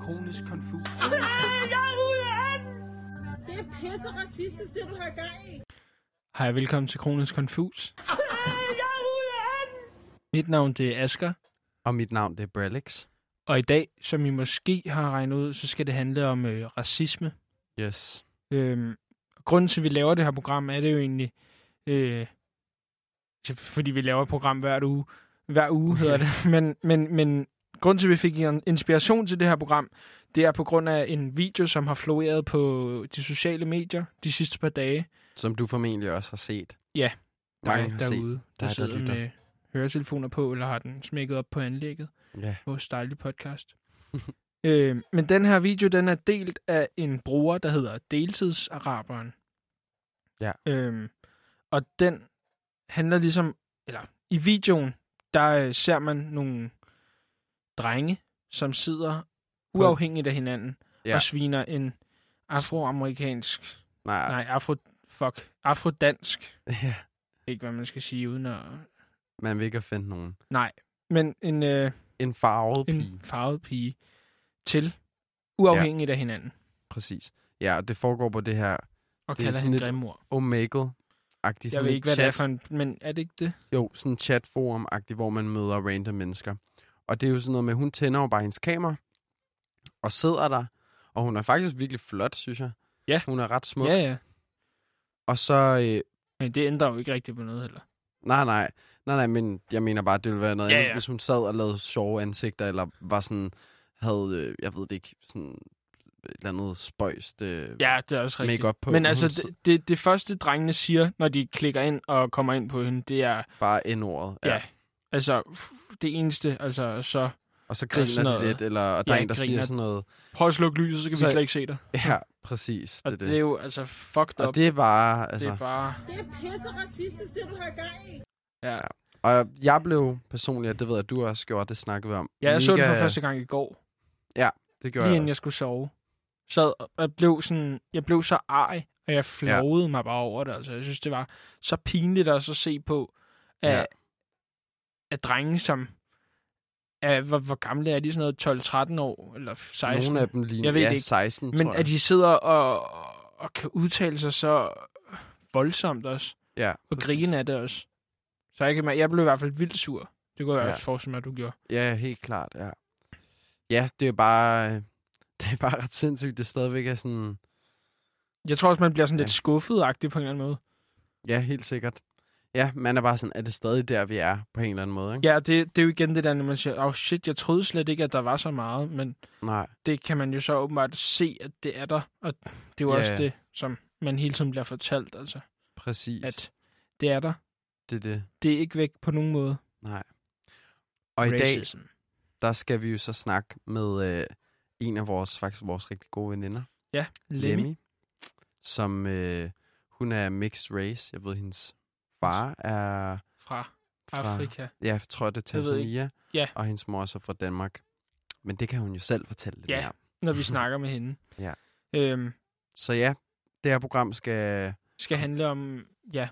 Kronisk konfus. Det er pisse racistisk, det du har gang i. Hej, velkommen til Kronisk Konfus. Mit navn det er Asker, Og mit navn det er Brelix. og i dag, som I måske har regnet ud, så skal det handle om øh, racisme. Yes. Øhm, grunden til, at vi laver det her program, er det jo egentlig, øh, fordi vi laver et program hver uge. Hver uge hedder det. Men, men, men grunden til, at vi fik inspiration til det her program, det er på grund af en video, som har floreret på de sociale medier de sidste par dage. Som du formentlig også har set. Ja, Mange dig set. derude, der, der der sidder lytter. med høretelefoner på, eller har den smækket op på anlægget. Ja. Vores dejlige podcast. øh, men den her video, den er delt af en bruger, der hedder Deltidsaraberen. Ja. Øhm, og den handler ligesom, eller i videoen, der øh, ser man nogle drenge, som sidder uafhængigt af hinanden, ja. Og sviner en afroamerikansk, Nej. nej, afro, fuck, afrodansk, Ja. ikke hvad man skal sige, uden at, Man vil ikke finde nogen. nej, men en, øh, En farvet en pige. farvet pige til, uafhængigt ja. af hinanden, Præcis. Ja, og det foregår på det her og Det er kalder hende Grimmor. Omegle-agtigt. Jeg sådan ved ikke, hvad chat. det er for en, men er det ikke det? Jo, sådan en chatforum-agtigt, hvor man møder random mennesker. Og det er jo sådan noget med, hun tænder jo bare hendes kamera, og sidder der, og hun er faktisk virkelig flot, synes jeg. Ja. Hun er ret smuk. Ja, ja. Og så, øh, Men det ændrer jo ikke rigtigt på noget heller. nej, nej, nej, nej, men jeg mener bare, det ville være noget Ja, andet, ja. hvis hun sad og lavede sjove ansigter, eller var sådan, havde, øh, jeg ved det ikke, sådan et eller andet spøjst øh, Ja, det er også rigtigt. make-up på. Men altså, det, det, det første drengene siger, når de klikker ind og kommer ind på hende, det er, Bare N-ordet. ja, altså, f- det eneste, altså, så Og så Det er griner de noget- lidt, eller og der Ja, er en, der siger griner. sådan noget. prøv at slukke lyset, så kan Så- vi slet ikke se dig. Ja, præcis. Og Det, det, er det er det. jo, altså, fucked up. Og det er bare, det altså... er bare, Det er pisse racistisk, det du har gang i. ja. Og jeg blev personligt, og det ved jeg, du også gjorde, det snakkede vi om. Ja, jeg så det for mega- første gang i går, Det gjorde lige jeg inden jeg skulle sove. Så jeg blev sådan, jeg blev så ej, og jeg flåede ja. mig bare over det. Altså, jeg synes, det var så pinligt at så se på, at, Ja. At drenge, som er, hvor, hvor gamle er de, sådan noget 12-13 år, eller 16? Nogle af dem lige Jeg ved ja, ikke. 16, Men tror jeg. at de sidder og, og kan udtale sig så voldsomt også, ja, og præcis. grine af det også. Så jeg, kan, jeg blev i hvert fald vildt sur. Det kunne jeg ja. også forestille mig, at du gjorde. Ja, helt klart, ja. Ja, det er bare... Det er bare ret sindssygt, det stadigvæk er sådan... Jeg tror også, man bliver sådan Ja. lidt skuffet-agtig på en eller anden måde. Ja, helt sikkert. Ja, man er bare sådan, er det stadig der, vi er, på en eller anden måde, ikke? Ja, det, det er jo igen det der, når man siger, åh oh shit, jeg troede slet ikke, at der var så meget, men Nej, det kan man jo så åbenbart se, at det er der, og det er jo Ja, også det, som man hele tiden bliver fortalt, altså, præcis. at det er der. Det er det. Det er ikke væk på nogen måde. Nej. Og i dag, Racism. der skal vi jo så snakke med øh, en af vores, faktisk vores rigtig gode veninder. Ja, Lemmy. Lemmy, som øh, hun er mixed race. Jeg ved, hendes far er Fra fra, Afrika. ja, jeg tror det er. Tanzania, Ja. og hendes mor er så fra Danmark. Men det kan hun jo selv fortælle lidt Ja. mere når vi snakker med hende. Ja. Øhm, Så ja, det her program skal skal handle om, ja,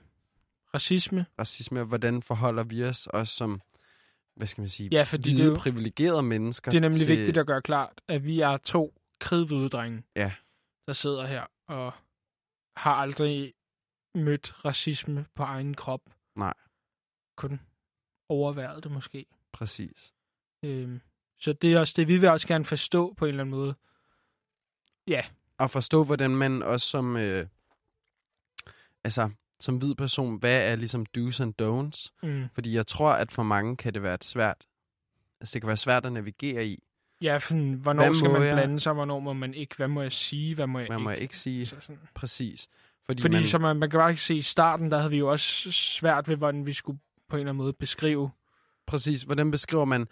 racisme. racisme, og hvordan forholder vi os også som, hvad skal man sige, Ja, fordi hvide, det er jo- privilegerede mennesker. Det er nemlig til, vigtigt at gøre klart, at vi er to kridhvide drenge, Ja. der sidder her og har aldrig mødt racisme på egen krop. Nej. Kun overværet det måske. Præcis. Øhm, så det er også det, vi vil også gerne forstå på en eller anden måde. Og forstå, hvordan man også som, øh, altså, som hvid person, hvad er ligesom do's and don'ts? Mm. Fordi jeg tror, at for mange kan det være et svært, altså det kan være svært at navigere i. Ja, sådan, hvornår Hvad skal man jeg? blande sig, hvornår må man ikke? Hvad må jeg sige, hvad må jeg Hvad ikke? må jeg ikke sige? Så sådan. Præcis. Fordi, Fordi man, som man, man kan bare ikke se i starten, der havde vi jo også svært ved, hvordan vi skulle på en eller anden måde beskrive. Præcis. Hvordan beskriver man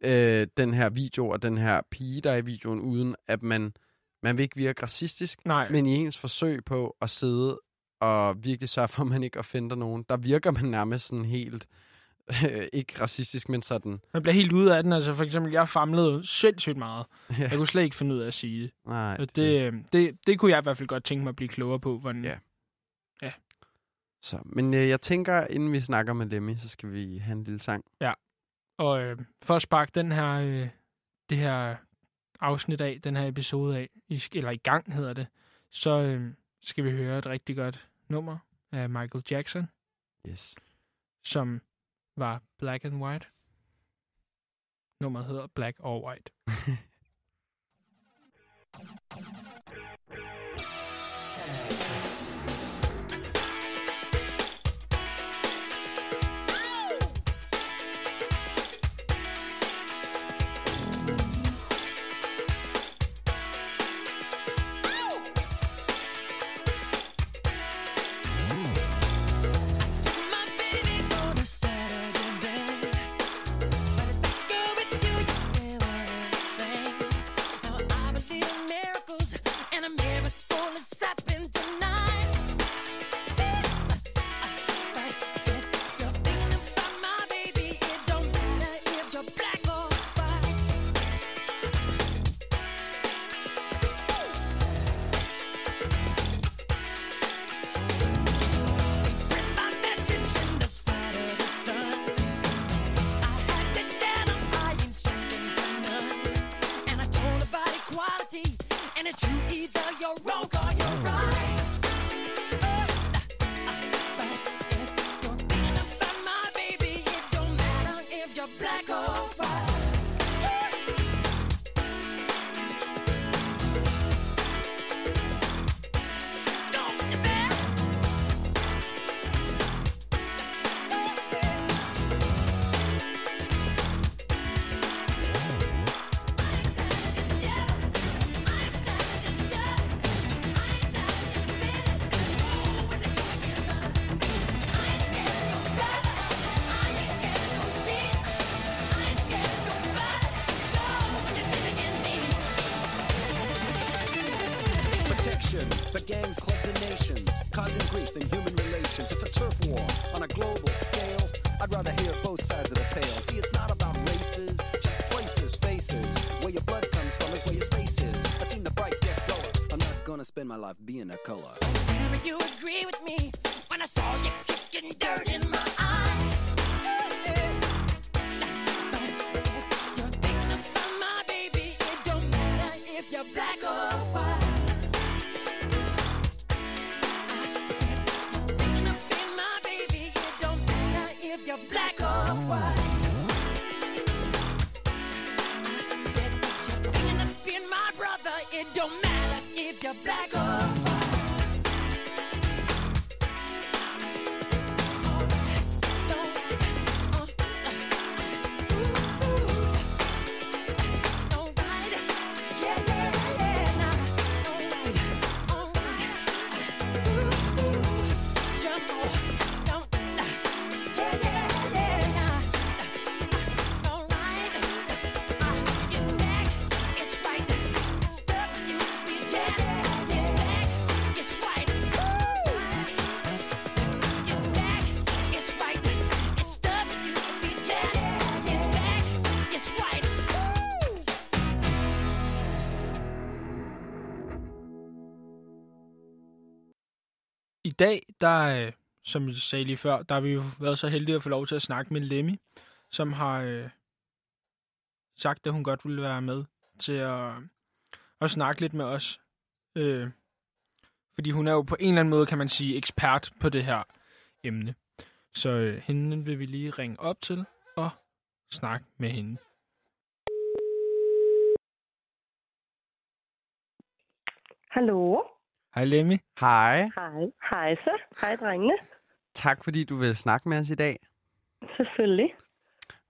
øh, den her video og den her pige, der er i videoen, uden at man, man vil ikke virke racistisk, Nej, men i ens forsøg på at sidde og virkelig sørge for, at man ikke offender nogen, der virker man nærmest sådan helt, ikke racistisk, men sådan, man bliver helt ude af den. Altså for eksempel, jeg famlede sindssygt meget. ja, Jeg kunne slet ikke finde ud af at sige det. nej, Og det, øh, det, det kunne jeg i hvert fald godt tænke mig at blive klogere på. Hvordan, Ja. Så, men øh, jeg tænker, inden vi snakker med Lemmy, så skal vi have en lille sang. Og øh, for at sparke den her, øh, det her afsnit af, den her episode af, i, eller i gang hedder det, så øh, skal vi høre et rigtig godt nummer af Michael Jackson, Yes. som var Black and White. Nummeret hedder Black or White. my life being a color. I dag, der, øh, som jeg sagde lige før, der har vi jo været så heldige at få lov til at snakke med Lemmy, som har øh, sagt, at hun godt ville være med til at, at snakke lidt med os. Øh, fordi hun er jo på en eller anden måde, kan man sige, ekspert på det her emne. Så øh, hende vil vi lige ringe op til og snakke med hende. Hallo? Hej Lemmy. Hej. Hej. Hej så. Hej, drengene. Tak fordi du vil snakke med os i dag. Selvfølgelig.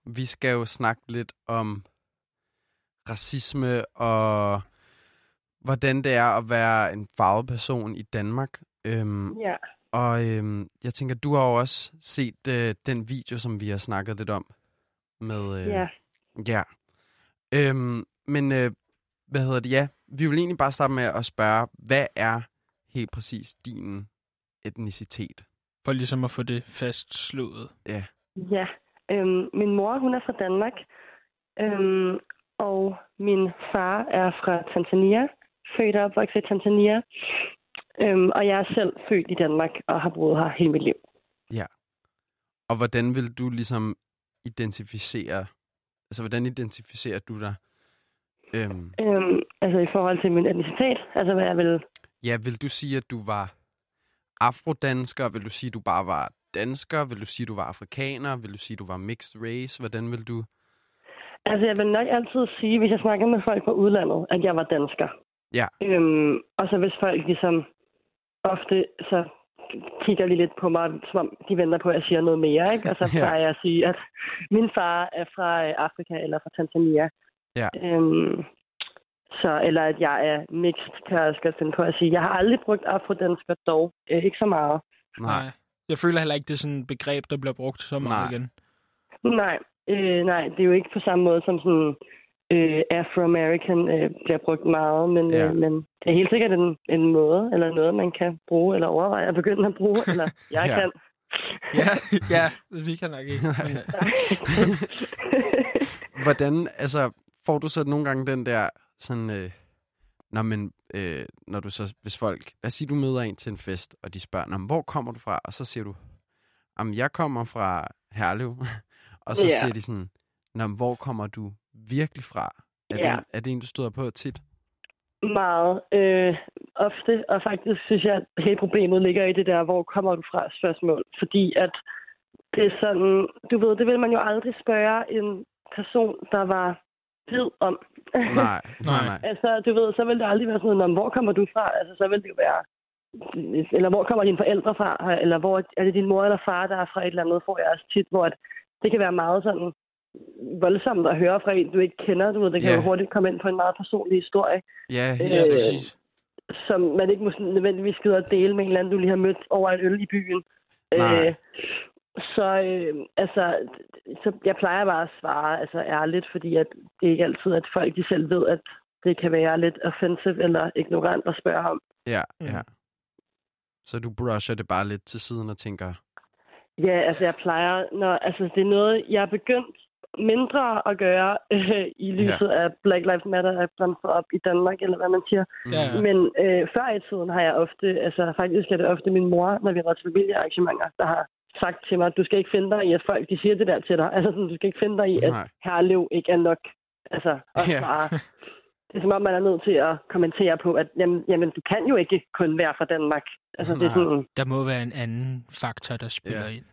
Vi skal jo snakke lidt om racisme og hvordan det er at være en farvet person i Danmark. Øhm, Ja. og øhm, jeg tænker, du har jo også set øh, den video, som vi har snakket lidt om. Med, øh, Ja. Ja. Øhm, men øh, hvad hedder det? Ja, vi vil egentlig bare starte med at spørge, hvad er helt præcis din etnicitet? For ligesom at få det fastslået. Ja. Ja. Øhm, min mor, hun er fra Danmark. Øhm, og min far er fra Tanzania. Født og opvokset i Tanzania. Øhm, og jeg er selv født i Danmark og har boet her hele mit liv. Og hvordan vil du ligesom identificere, altså hvordan identificerer du dig Øhm, Øhm, altså i forhold til min etnicitet, altså hvad jeg vil... ja, vil du sige, at du var afrodansker? Vil du sige, at du bare var dansker? Vil du sige, at du var afrikaner? Vil du sige, at du var mixed race? Hvordan vil du... Altså jeg vil nok altid sige, hvis jeg snakker med folk fra udlandet, at jeg var dansker. Ja. Øhm, og så hvis folk ligesom ofte så kigger lige lidt på mig, som om de venter på, at jeg siger noget mere, ikke? Og så Ja. plejer jeg at sige, at min far er fra øh, Afrika eller fra Tanzania. Ja. Øhm, så, eller at jeg er mixed, kan jeg også finde på at sige. Jeg har aldrig brugt afrodansker dog. Øh, ikke så meget. Nej. Jeg føler heller ikke, det er sådan et begreb, der bliver brugt så meget Nej. igen. Nej, øh, nej, det er jo ikke på samme måde som sådan øh, Afro-American øh, bliver brugt meget, men, Ja. ja. øh, men det er helt sikkert en, en måde, eller noget, man kan bruge, eller overveje at begynde at bruge, eller jeg Ja. kan. Ja, ja, vi kan nok ikke. Hvordan, altså, får du så nogle gange den der sådan, øh, når, man, øh, når du så, hvis folk, lad os sige, du møder en til en fest, og de spørger, "Nå, men hvor kommer du fra? Og så siger du, jamen, jeg kommer fra Herlev. og så Ja. siger de sådan, Nå, hvor kommer du virkelig fra? Er, Ja. det, er det en, du støder på tit? Meget øh, ofte, og faktisk synes jeg, at hele problemet ligger i det der, hvor kommer du fra spørgsmål. Fordi at det er sådan, du ved, det vil man jo aldrig spørge en person, der var hvid om. Nej, nej, nej. Altså, du ved, så vil det aldrig være sådan noget, "Nå, men hvor kommer du fra? Altså, så vil det jo være, eller hvor kommer dine forældre fra? Eller hvor er det din mor eller far, der er fra et eller andet, får jeg også tit, hvor at det kan være meget sådan voldsomt at høre fra en, du ikke kender. Du ved, det kan Ja. jo hurtigt komme ind på en meget personlig historie, Ja, helt Øh, præcis. som man ikke må nødvendigvis skide og dele med en eller anden, du lige har mødt over en øl i byen. Nej. Øh, så øh, altså, så jeg plejer bare at svare altså ærligt, fordi at det er ikke altid, at folk de selv ved, at det kan være lidt offensive eller ignorant at spørge om. Ja, Mm. ja. Så du brusher det bare lidt til siden og tænker, Ja, altså jeg plejer, når, altså det er noget, jeg er begyndt mindre at gøre øh, i lyset ja. af Black Lives Matter er bremset op i Danmark, eller hvad man siger. mm, Ja, ja. Men øh, før i tiden har jeg ofte, altså faktisk er det ofte min mor, når vi har været til familiearrangementer, der har sagt til mig, at du skal ikke finde dig i, at folk de siger det der til dig. Altså sådan, du skal ikke finde dig i, at Nej. herlev ikke er nok. Altså, at Ja. svare. Det er som om, man er nødt til at kommentere på, at jamen, jamen, du kan jo ikke kun være fra Danmark. Altså, det er sådan, Der må være en anden faktor, der spiller Ja. ind.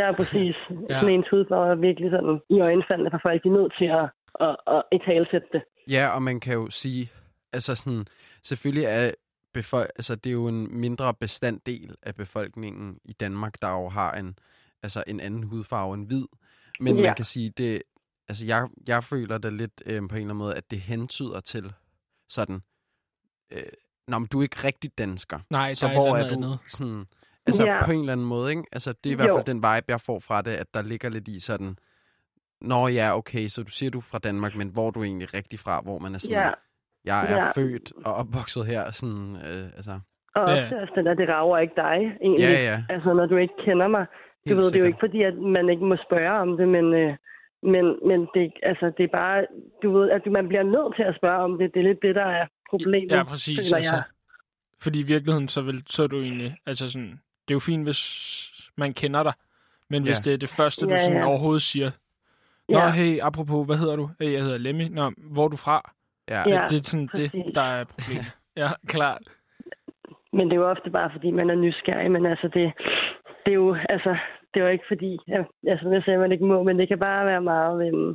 ja, præcis. Ja. Sådan en hudfarve er virkelig sådan i øjenfaldene for folk. De er nødt til at, at, at, at italesætte det. Ja, og man kan jo sige, altså sådan, selvfølgelig er befol- altså det er jo en mindre bestanddel af befolkningen i Danmark, der jo har en, altså en anden hudfarve end hvid. Men Ja. man kan sige, det, altså jeg, jeg føler det lidt øh, på en eller anden måde, at det hentyder til sådan, øh, Nå, men du er ikke rigtig dansker. Nej, så er hvor er du andet. sådan, altså Ja. på en eller anden måde, ikke? Altså det er i hvert Jo. fald den vibe, jeg får fra det, at der ligger lidt i sådan, Nå ja, okay, så du siger, du er fra Danmark, men hvor er du egentlig rigtig fra, hvor man er sådan, Ja. Jeg er Ja. født og opvokset her, sådan, øh, altså, Og Ja. også, også den der, det rager ikke dig, egentlig. ja, ja, Altså, når du ikke kender mig. Du Helt ved, det er jo ikke fordi, at man ikke må spørge om det, men, øh, men, men det, altså, det er bare, du ved, at du- man bliver nødt til at spørge om det. Det er lidt det, der er problemet. Ja, præcis. Altså, jeg. fordi i virkeligheden, så, vil, så er du egentlig... Altså sådan, det er jo fint, hvis man kender dig. Men hvis Ja. det er det første, du Ja, sådan ja. overhovedet siger. Nå, Ja, hey, apropos, hvad hedder du? Hey, jeg hedder Lemmy. Nå, hvor er du fra? Ja, Ja. det er sådan det, præcis. der er problemet. ja, klart. men det er jo ofte bare, fordi man er nysgerrig. Men altså, det, det er jo, altså, det er jo ikke fordi, ja, altså, jeg sagde, man ikke må, men det kan bare være meget, øhm,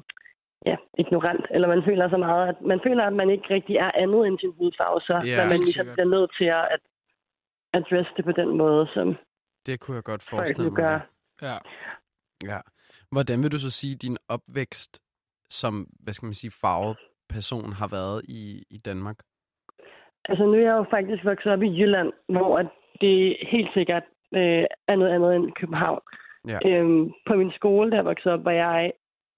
ja, ignorant. Eller man føler så meget, at man føler, at man ikke rigtig er andet end sin hudfarve, så Ja, ja, man ligesom sikkert. bliver nødt til at, at adresse det på den måde, som det kunne jeg godt forestille mig. gør. Ja. Ja. Hvordan vil du så sige, at din opvækst som, hvad skal man sige, farvet person har været i, i Danmark? Altså, nu er jeg jo faktisk vokset op i Jylland, hvor det helt sikkert øh, er noget andet end København. Ja. Øhm, på min skole, der jeg voksede op, var jeg,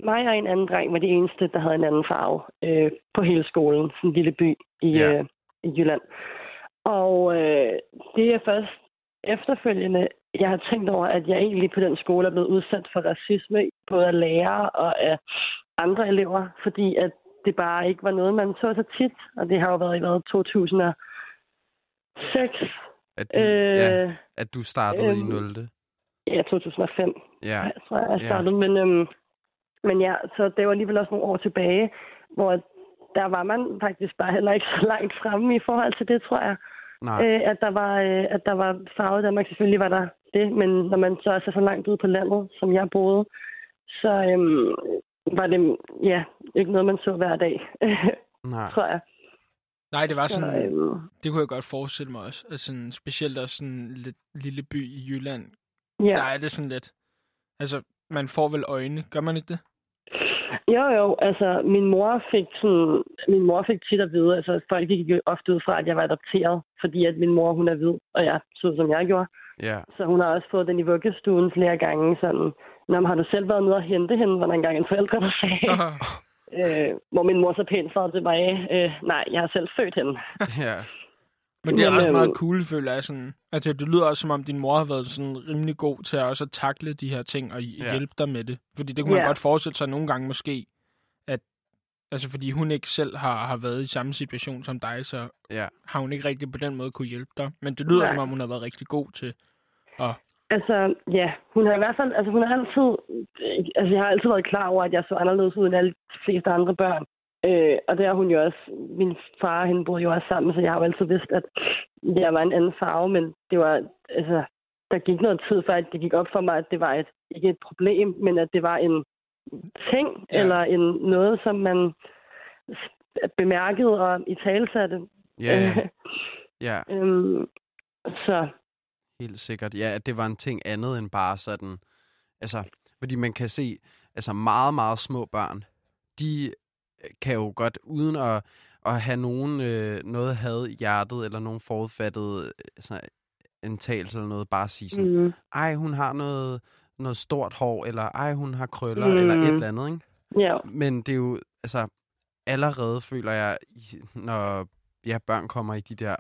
mig og en anden dreng var de eneste, der havde en anden farve øh, på hele skolen. Sådan en lille by i, Ja. øh, i Jylland. Og øh, det er først efterfølgende, jeg har tænkt over, at jeg egentlig på den skole er blevet udsat for racisme, både af lærere og af andre elever, fordi at det bare ikke var noget, man så så tit, og det har jo været i hvad, 2006, At du, øh, ja, at du startede i øhm, 0. ja, 2005, Ja, jeg tror jeg, jeg ja. startede. Men, øhm, men ja, så det var alligevel også nogle år tilbage, hvor der var man faktisk bare heller ikke så langt fremme i forhold til det, tror jeg. Nej. Øh, at, der var, øh, at der var farve i Danmark. Selvfølgelig var der det, men når man så også er så langt ude på landet, som jeg boede, så øhm, var det ja, ikke noget, man så hver dag, Nej. tror jeg. Nej, det var Så, sådan, øhm, det kunne jeg godt forestille mig også. Altså, sådan, specielt også sådan en lidt lille by i Jylland, ja. der er det sådan lidt, altså, man får vel øjne, gør man ikke det? Jo, jo, altså min mor fik sådan, min mor fik tit at vide, altså folk gik jo ofte ud fra, at jeg var adopteret, fordi at min mor, hun er hvid, og jeg så som jeg gjorde. Ja. Så hun har også fået den i vuggestuen flere gange, sådan, Nå, men har du selv været nede og hente hende, var der engang en forældre, der sagde, øh, hvor min mor så pænt svarede tilbage, øh, nej, jeg har selv født hende. ja. Men det er Men, også meget øhm, cool, føler jeg. Sådan. Altså, det lyder også, som om din mor har været sådan rimelig god til at også at takle de her ting og Ja. hjælpe dig med det. Fordi det kunne man Ja. godt forestille sig nogle gange måske, at altså, fordi hun ikke selv har, har været i samme situation som dig, så Ja. har hun ikke rigtig på den måde kunne hjælpe dig. Men det lyder, Nej. som om hun har været rigtig god til at... Altså, ja, hun har i hvert fald, altså hun har altid, altså jeg har altid været klar over, at jeg så anderledes ud end alle de fleste andre børn. Øh, og det har hun jo også, min far og hende boede jo også sammen, så jeg har jo altid vidst, at jeg var en anden farve, men det var, altså, der gik noget tid før, at det gik op for mig, at det var et, ikke et problem, men at det var en ting, Ja. eller en, noget, som man bemærkede og i talsatte. Ja, ja. ja, øhm, så helt sikkert. Ja, at det var en ting andet end bare sådan... Altså, fordi man kan se, altså meget, meget små børn, de kan jo godt, uden at, at have nogen, øh, noget had i hjertet, eller nogen forudfattet altså, antagelse eller noget, bare sige sådan, mm, ej, hun har noget, noget stort hår, eller ej, hun har krøller, Mm. eller et eller andet, ikke? ja, Men det er jo, altså, allerede føler jeg, når ja, børn kommer i de der,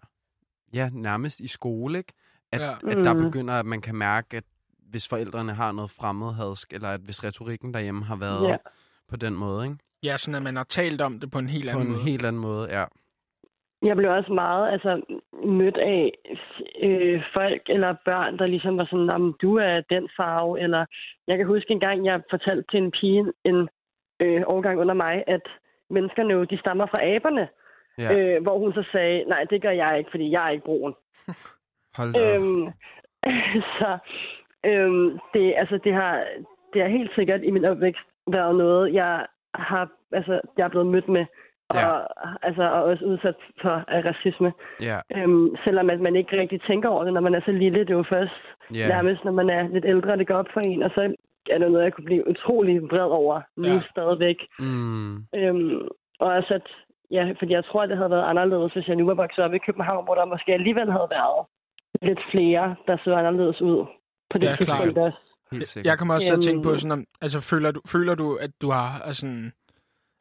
ja, nærmest i skole, ikke? At, Ja. at der Mm. begynder, at man kan mærke, at hvis forældrene har noget fremmedhadsk, eller at hvis retorikken derhjemme har været Ja. på den måde, ikke? Ja, sådan at man har talt om det på en helt På anden en måde. helt anden måde, ja. Jeg blev også meget altså, mødt af øh, folk eller børn, der ligesom var sådan, om du er den farve, eller jeg kan huske en gang, jeg fortalte til en pige en øh, årgang under mig, at menneskerne jo, de stammer fra aberne, ja. øh, hvor hun så sagde, nej, det gør jeg ikke, fordi jeg er ikke brun. Hold da. Øhm, så øhm, det, altså, det, har, det har helt sikkert i min opvækst været noget, jeg har, altså, jeg er blevet mødt med, og, Ja. altså, og også udsat for af racisme. Ja, Øhm, selvom at man ikke rigtig tænker over det, når man er så lille. Det er jo først ja, nærmest, når man er lidt ældre, det går op for en, og så er det noget, jeg kunne blive utrolig vred over nu Ja. stadigvæk. mm, Øhm, og også at, ja, fordi jeg tror, at det havde været anderledes, hvis jeg nu var vokset op i København, hvor der måske alligevel havde været lidt flere, der så anderledes ud på det Ja, tidspunkt også. Jeg kommer også til at tænke på Øhm. sådan, om, altså føler du, føler du at du har sådan,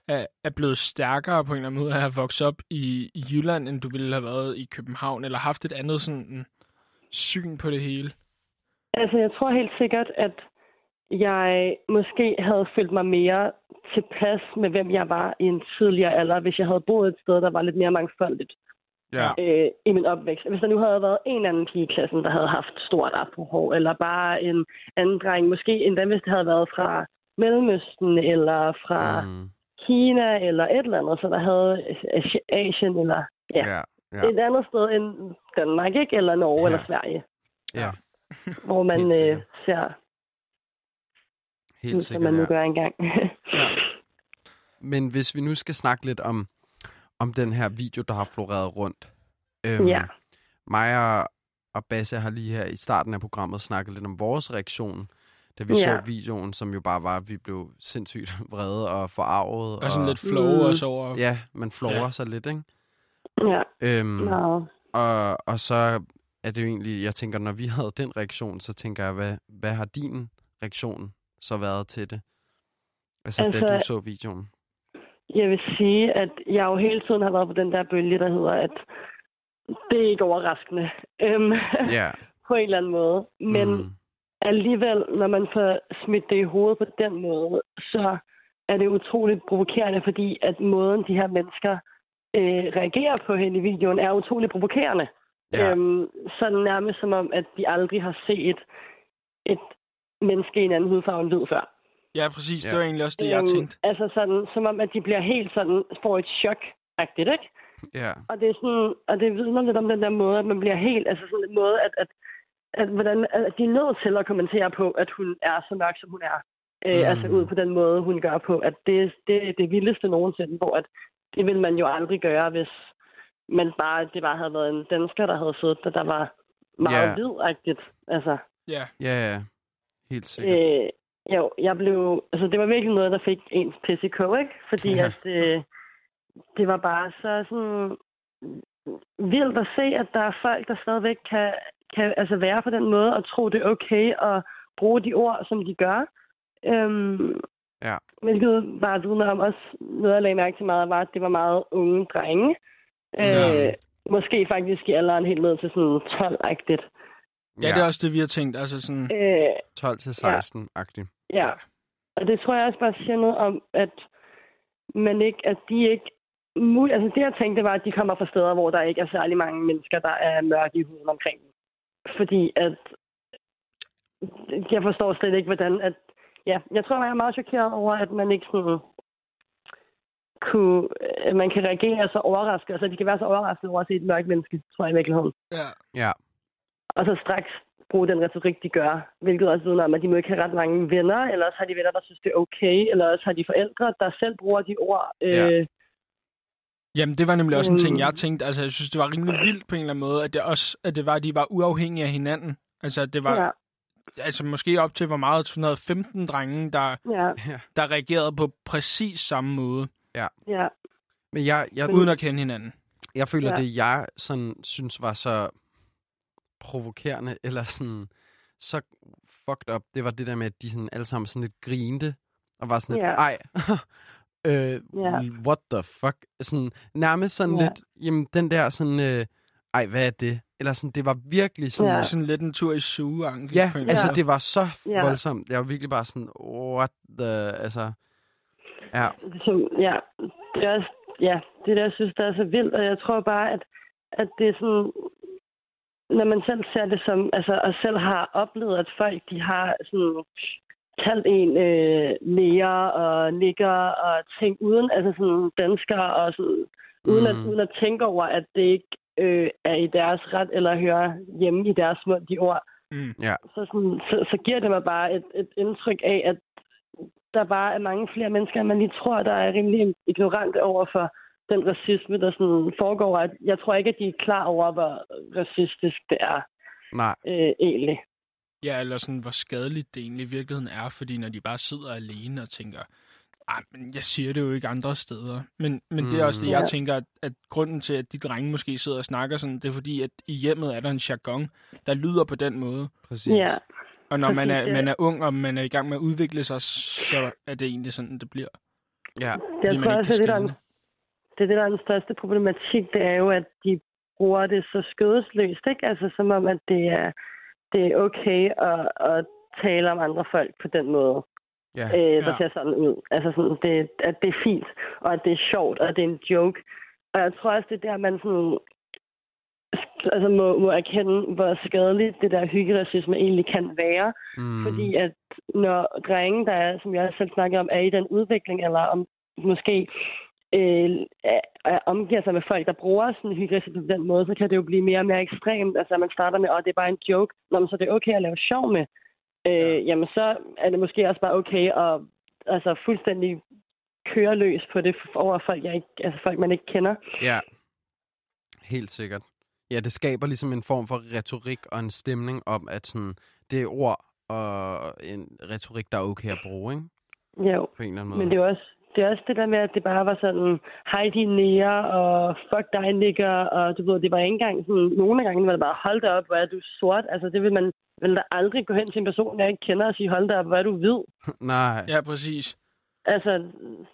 er, er blevet stærkere på en eller anden måde at have vokset op i, i Jylland, end du ville have været i København, eller haft et andet sådan syn på det hele? Altså, jeg tror helt sikkert, at jeg måske havde følt mig mere tilpas med, hvem jeg var i en tidligere alder, hvis jeg havde boet et sted, der var lidt mere mangfoldigt Ja, øh, i min opvækst. Hvis der nu havde været en anden pige i klassen, der havde haft stort afrohår, eller bare en anden dreng, måske endda hvis det havde været fra Mellemøsten, eller fra mm. Kina, eller et eller andet, så der havde Asi- Asien, eller ja, ja, ja. et andet sted end Danmark, ikke? Eller Norge, Ja. ja. eller Sverige, ja, hvor man sikkert. øh, ser helt ud, som sikkert, man nu ja. gør engang. Men hvis vi nu skal snakke lidt om, om den her video, der har floreret rundt. Øhm, Ja. Mig og, og Basse har lige her i starten af programmet snakket lidt om vores reaktion, da vi Ja. så videoen, som jo bare var, at vi blev sindssygt vrede og forarvet. Og sådan lidt flow Mm. også over... Ja, man flover Ja. sig lidt, ikke? ja, Øhm, meget. og, og så er det jo egentlig, jeg tænker, når vi havde den reaktion, så tænker jeg, hvad, hvad har din reaktion så været til det? Altså, altså da du så videoen. Jeg vil sige, at jeg jo hele tiden har været på den der bølge, der hedder, at det er ikke overraskende. Øhm, Ja. på en eller anden måde. Men mm. alligevel, når man får smidt det i hovedet på den måde, så er det utroligt provokerende, fordi at måden, de her mennesker øh, reagerer på hende i videoen, er utroligt provokerende. ja, Øhm, sådan nærmest som om, at de aldrig har set et menneske i en anden hudfarve end hvid før. Ja, præcis. Det var egentlig også det, jeg tænkte. Altså sådan, som om, at de bliver helt sådan, får et chok-agtigt, ikke? Ja. Og det er sådan, og det vidner lidt om den der måde, at man bliver helt, altså sådan en måde, at, at, at, hvordan, at de er nødt til at kommentere på, at hun er så mørk, som hun er. Øh, Mm. Altså ud på den måde, hun gør på, at det, det er det vildeste nogensinde, hvor at det ville man jo aldrig gøre, hvis man bare, det bare havde været en dansker, der havde siddet der, der var meget yeah. hvidagtigt. Altså, Ja. Ja, ja. Helt sikkert. Øh, jo, jeg blev... Altså, det var virkelig noget, der fik ens pisse i kog, ikke? Fordi Ja. at øh, det var bare så sådan vildt at se, at der er folk, der stadigvæk kan, kan altså være på den måde og tro, det er okay at bruge de ord, som de gør. Øhm, Ja. Hvilket var viden om også noget, jeg lagde mærke til meget, var, at det var meget unge drenge. Ja. Øh, måske faktisk i alderen helt ned til sådan 12-agtigt. Ja, det er også det, vi har tænkt. Altså sådan, Øh, 12 til 16-agtigt. Ja. Og det tror jeg også bare siger noget om, at man ikke, at de ikke mul- altså det jeg tænkte var, at de kommer fra steder, hvor der ikke er særlig mange mennesker, der er mørke i huden omkring dem. Fordi at jeg forstår slet ikke, hvordan at ja, jeg tror, jeg er meget chokeret over, at man ikke sådan kunne, at man kan reagere så overrasket, altså de kan være så overrasket over at se et mørkt menneske, tror jeg i virkeligheden. ja. Ja. Og så straks bruge den retorik, de gør. Hvilket også vidner om, at de må ikke have ret mange venner, eller også har de venner, der synes, det er okay, eller også har de forældre, der selv bruger de ord. Ja. Øh, Jamen, det var nemlig også en ting, Mm. jeg tænkte. Altså, jeg synes, det var rimelig vildt på en eller anden måde, at det også, at det var, at de var uafhængige af hinanden. Altså, at det var, ja, altså måske op til, hvor meget, 115 drenge, der, ja, der reagerede på præcis samme måde, ja, Men jeg, jeg, uden at kende hinanden. jeg føler, Ja. det jeg sådan synes var så provokerende, eller sådan så fucked up, det var det der med, at de sådan alle sammen sådan lidt grinte, og var sådan lidt, Ja. ej, øh, Ja. what the fuck? Sådan, nærmest sådan Ja. lidt, jamen den der sådan, øh, ej, hvad er det? Eller sådan, det var virkelig sådan, Ja. Sådan lidt en tur i suge Ja, altså Ja. det var så Ja. voldsomt. Jeg var virkelig bare sådan, what the, altså, ja, som, ja, det er også, ja, det er det, jeg synes, der er så vildt, og jeg tror bare, at, at det er sådan, når man selv ser det som, altså, og selv har oplevet, at folk, de har sådan, kaldt en øh, nære og nikker og ting uden, altså sådan danskere og sådan, uden, at, Mm. uden at tænke over, at det ikke øh, er i deres ret eller hører hjemme i deres mund, de ord. Mm. Så, sådan, så, så giver det mig bare et, et indtryk af, at der bare er mange flere mennesker, end man lige tror, der er rimelig ignorante over for den racisme, der sådan foregår. At Jeg tror ikke, at de er klar over, hvor racistisk det er nej, øh, egentlig. Ja, eller sådan, hvor skadeligt det egentlig i virkeligheden er, fordi når de bare sidder alene og tænker, men jeg siger det jo ikke andre steder. Men, men det er også det, jeg Ja. tænker, at, at grunden til, at de drenge måske sidder og snakker sådan, det er fordi, at i hjemmet er der en jargon, der lyder på den måde. præcis. Ja, Og når man er, ja. man er ung, og man er i gang med at udvikle sig, så er det egentlig sådan, det bliver. Ja, jeg Fordi man tror også, det, der er, det er det, der er den største problematik, det er jo, at de bruger det så skødesløst, ikke? Altså som om, at det er, det er okay at, at tale om andre folk på den måde. ja, øh, der Ja. ser sådan ud. Altså sådan, det, at det er fint, og at det er sjovt, og at det er en joke. Og jeg tror også, det er der, man sådan, altså må, må erkende, hvor skadeligt det der hyggeracisme egentlig kan være. mm, Fordi at når drenge, der er, som jeg selv snakker om, er i den udvikling, eller om måske øh, er, er, omgiver sig med folk, der bruger sådan hyggeracisme på den måde, så kan det jo blive mere og mere ekstremt. Altså man starter med, at det er bare en joke, Nå, men så er det okay at lave sjov med. Øh, Ja. Jamen så er det måske også bare okay at altså, fuldstændig køre løs på det over folk, jeg ikke, altså folk, man ikke kender. ja, helt sikkert. Ja, det skaber ligesom en form for retorik og en stemning om, at sådan, det er ord og en retorik, der er okay at bruge, ikke? Jo. På en eller anden måde. Men det er også det, er også det der med, at det bare var sådan, hej din nære, og fuck dig nikker, og du ved, det var ikke engang sådan, nogle af gange var det bare, hold da op, hvor er du sort. Altså det vil man vil da aldrig gå hen til en person, jeg ikke kender, og sige, hold da op, hvor er du hvid. Nej, Ja, præcis. Altså,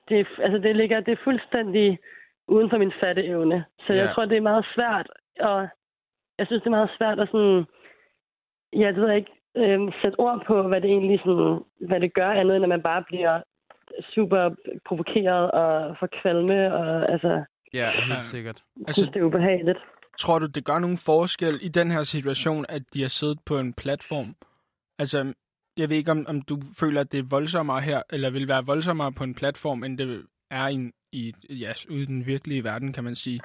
det, altså det ligger, det er fuldstændig uden for min fatteevne. Så Ja. jeg tror, det er meget svært, og jeg synes, det er meget svært at sådan, ja, det ved jeg ikke, øh, sætte ord på, hvad det egentlig sådan, hvad det gør andet, end at man bare bliver super provokeret og får kvalme, og altså, ja, helt sikkert. jeg Altså, det er ubehageligt. tror du, det gør nogen forskel i den her situation, at de har siddet på en platform? Altså, jeg ved ikke, om, om du føler, at det er voldsommere her, eller vil være voldsommere på en platform, end det er i, i ja, ude i den virkelige verden, kan man sige.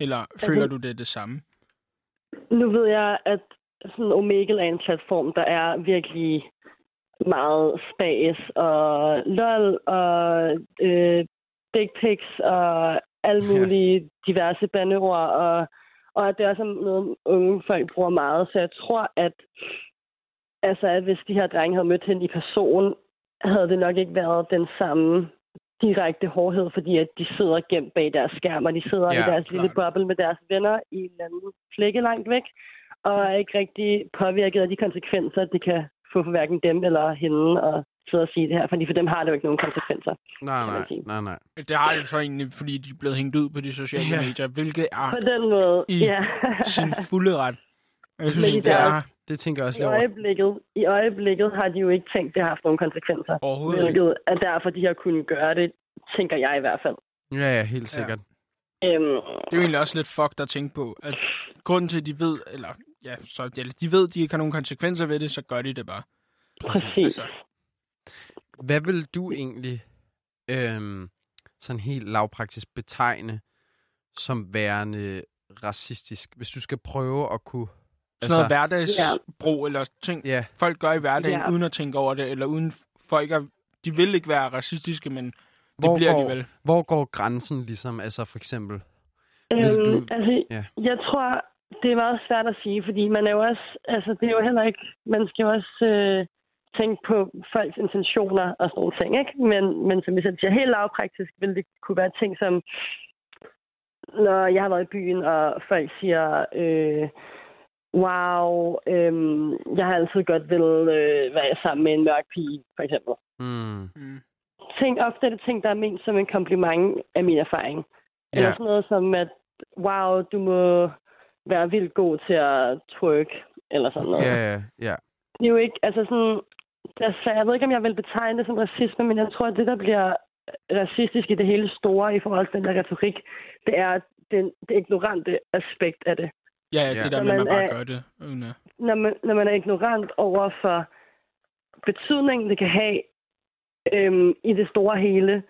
Eller Altså- føler du det er det samme? Nu ved jeg, at sådan Omegle er en platform, der er virkelig meget spas og lol og øh, dick pics og alle Ja. mulige diverse bandeord, og, og at det også er noget, unge folk bruger meget. Så jeg tror, at, altså, at hvis de her drenge havde mødt hende i person, havde det nok ikke været den samme direkte hårdhed, fordi at de sidder gemt bag deres skærm, og de sidder Ja, i deres lille klart. boble med deres venner i en eller anden flække langt væk, og er ikke rigtig påvirket af de konsekvenser, det kan få for hverken dem eller hende at sidde og sige det her, fordi for dem har det jo ikke nogen konsekvenser. Nej, nej, nej, nej. Det har det så egentlig, fordi de er blevet hængt ud på de sociale Ja. medier, hvilket er På den måde, I ja. sin fulde ret. Jeg synes, Men i det er Det tænker jeg også I lige over. øjeblikket, I øjeblikket har de jo ikke tænkt, det har haft nogen konsekvenser. overhovedet ikke. Hvilket er derfor, de har kunnet gøre det, tænker jeg i hvert fald. Ja, ja, helt sikkert. Øhm, Det er jo egentlig også lidt fucked at tænke på, at grunden til, at de ved, eller ja, så eller de ved, de ikke har nogen konsekvenser ved det, så gør de det bare. præcis. Altså, Hvad vil du egentlig øhm, sådan helt lavpraktisk betegne som værende racistisk, hvis du skal prøve at kunne... sådan noget hverdagsbrug, eller ting, Altså- ja, folk gør i hverdagen, Ja. uden at tænke over det, eller uden folk er, de vil ikke være racistiske, men det hvor, bliver går, alligevel. hvor går grænsen ligesom, altså for eksempel? Øhm, du- altså, ja. jeg tror, det er meget svært at sige, fordi man er jo også, altså det er jo heller ikke, man skal jo også øh, tænke på folks intentioner og sådan nogle ting, ikke? Men, men som jeg selv siger, helt lavpraktisk vil det kunne være ting som, når jeg har været i byen, og folk siger, øh, wow, øh, jeg har altid godt vil øh, være sammen med en mørk pige, for eksempel. Mm, Mm. Ting, ofte er det ting, der er ment som en kompliment af min erfaring. Eller ja, sådan noget som, at wow, du må være vildt god til at twerk, eller sådan noget. ja, ja, ja. Det er jo ikke, altså sådan, der, så jeg ved ikke, om jeg vil betegne det som racisme, men jeg tror, at det, der bliver racistisk i det hele store i forhold til den der retorik, det er den, det ignorante aspekt af det. Ja, Ja. det der Så med, at man man bare er- gør det. Uden at... Når man, når man er ignorant over for betydningen, det kan have øhm, i det store hele,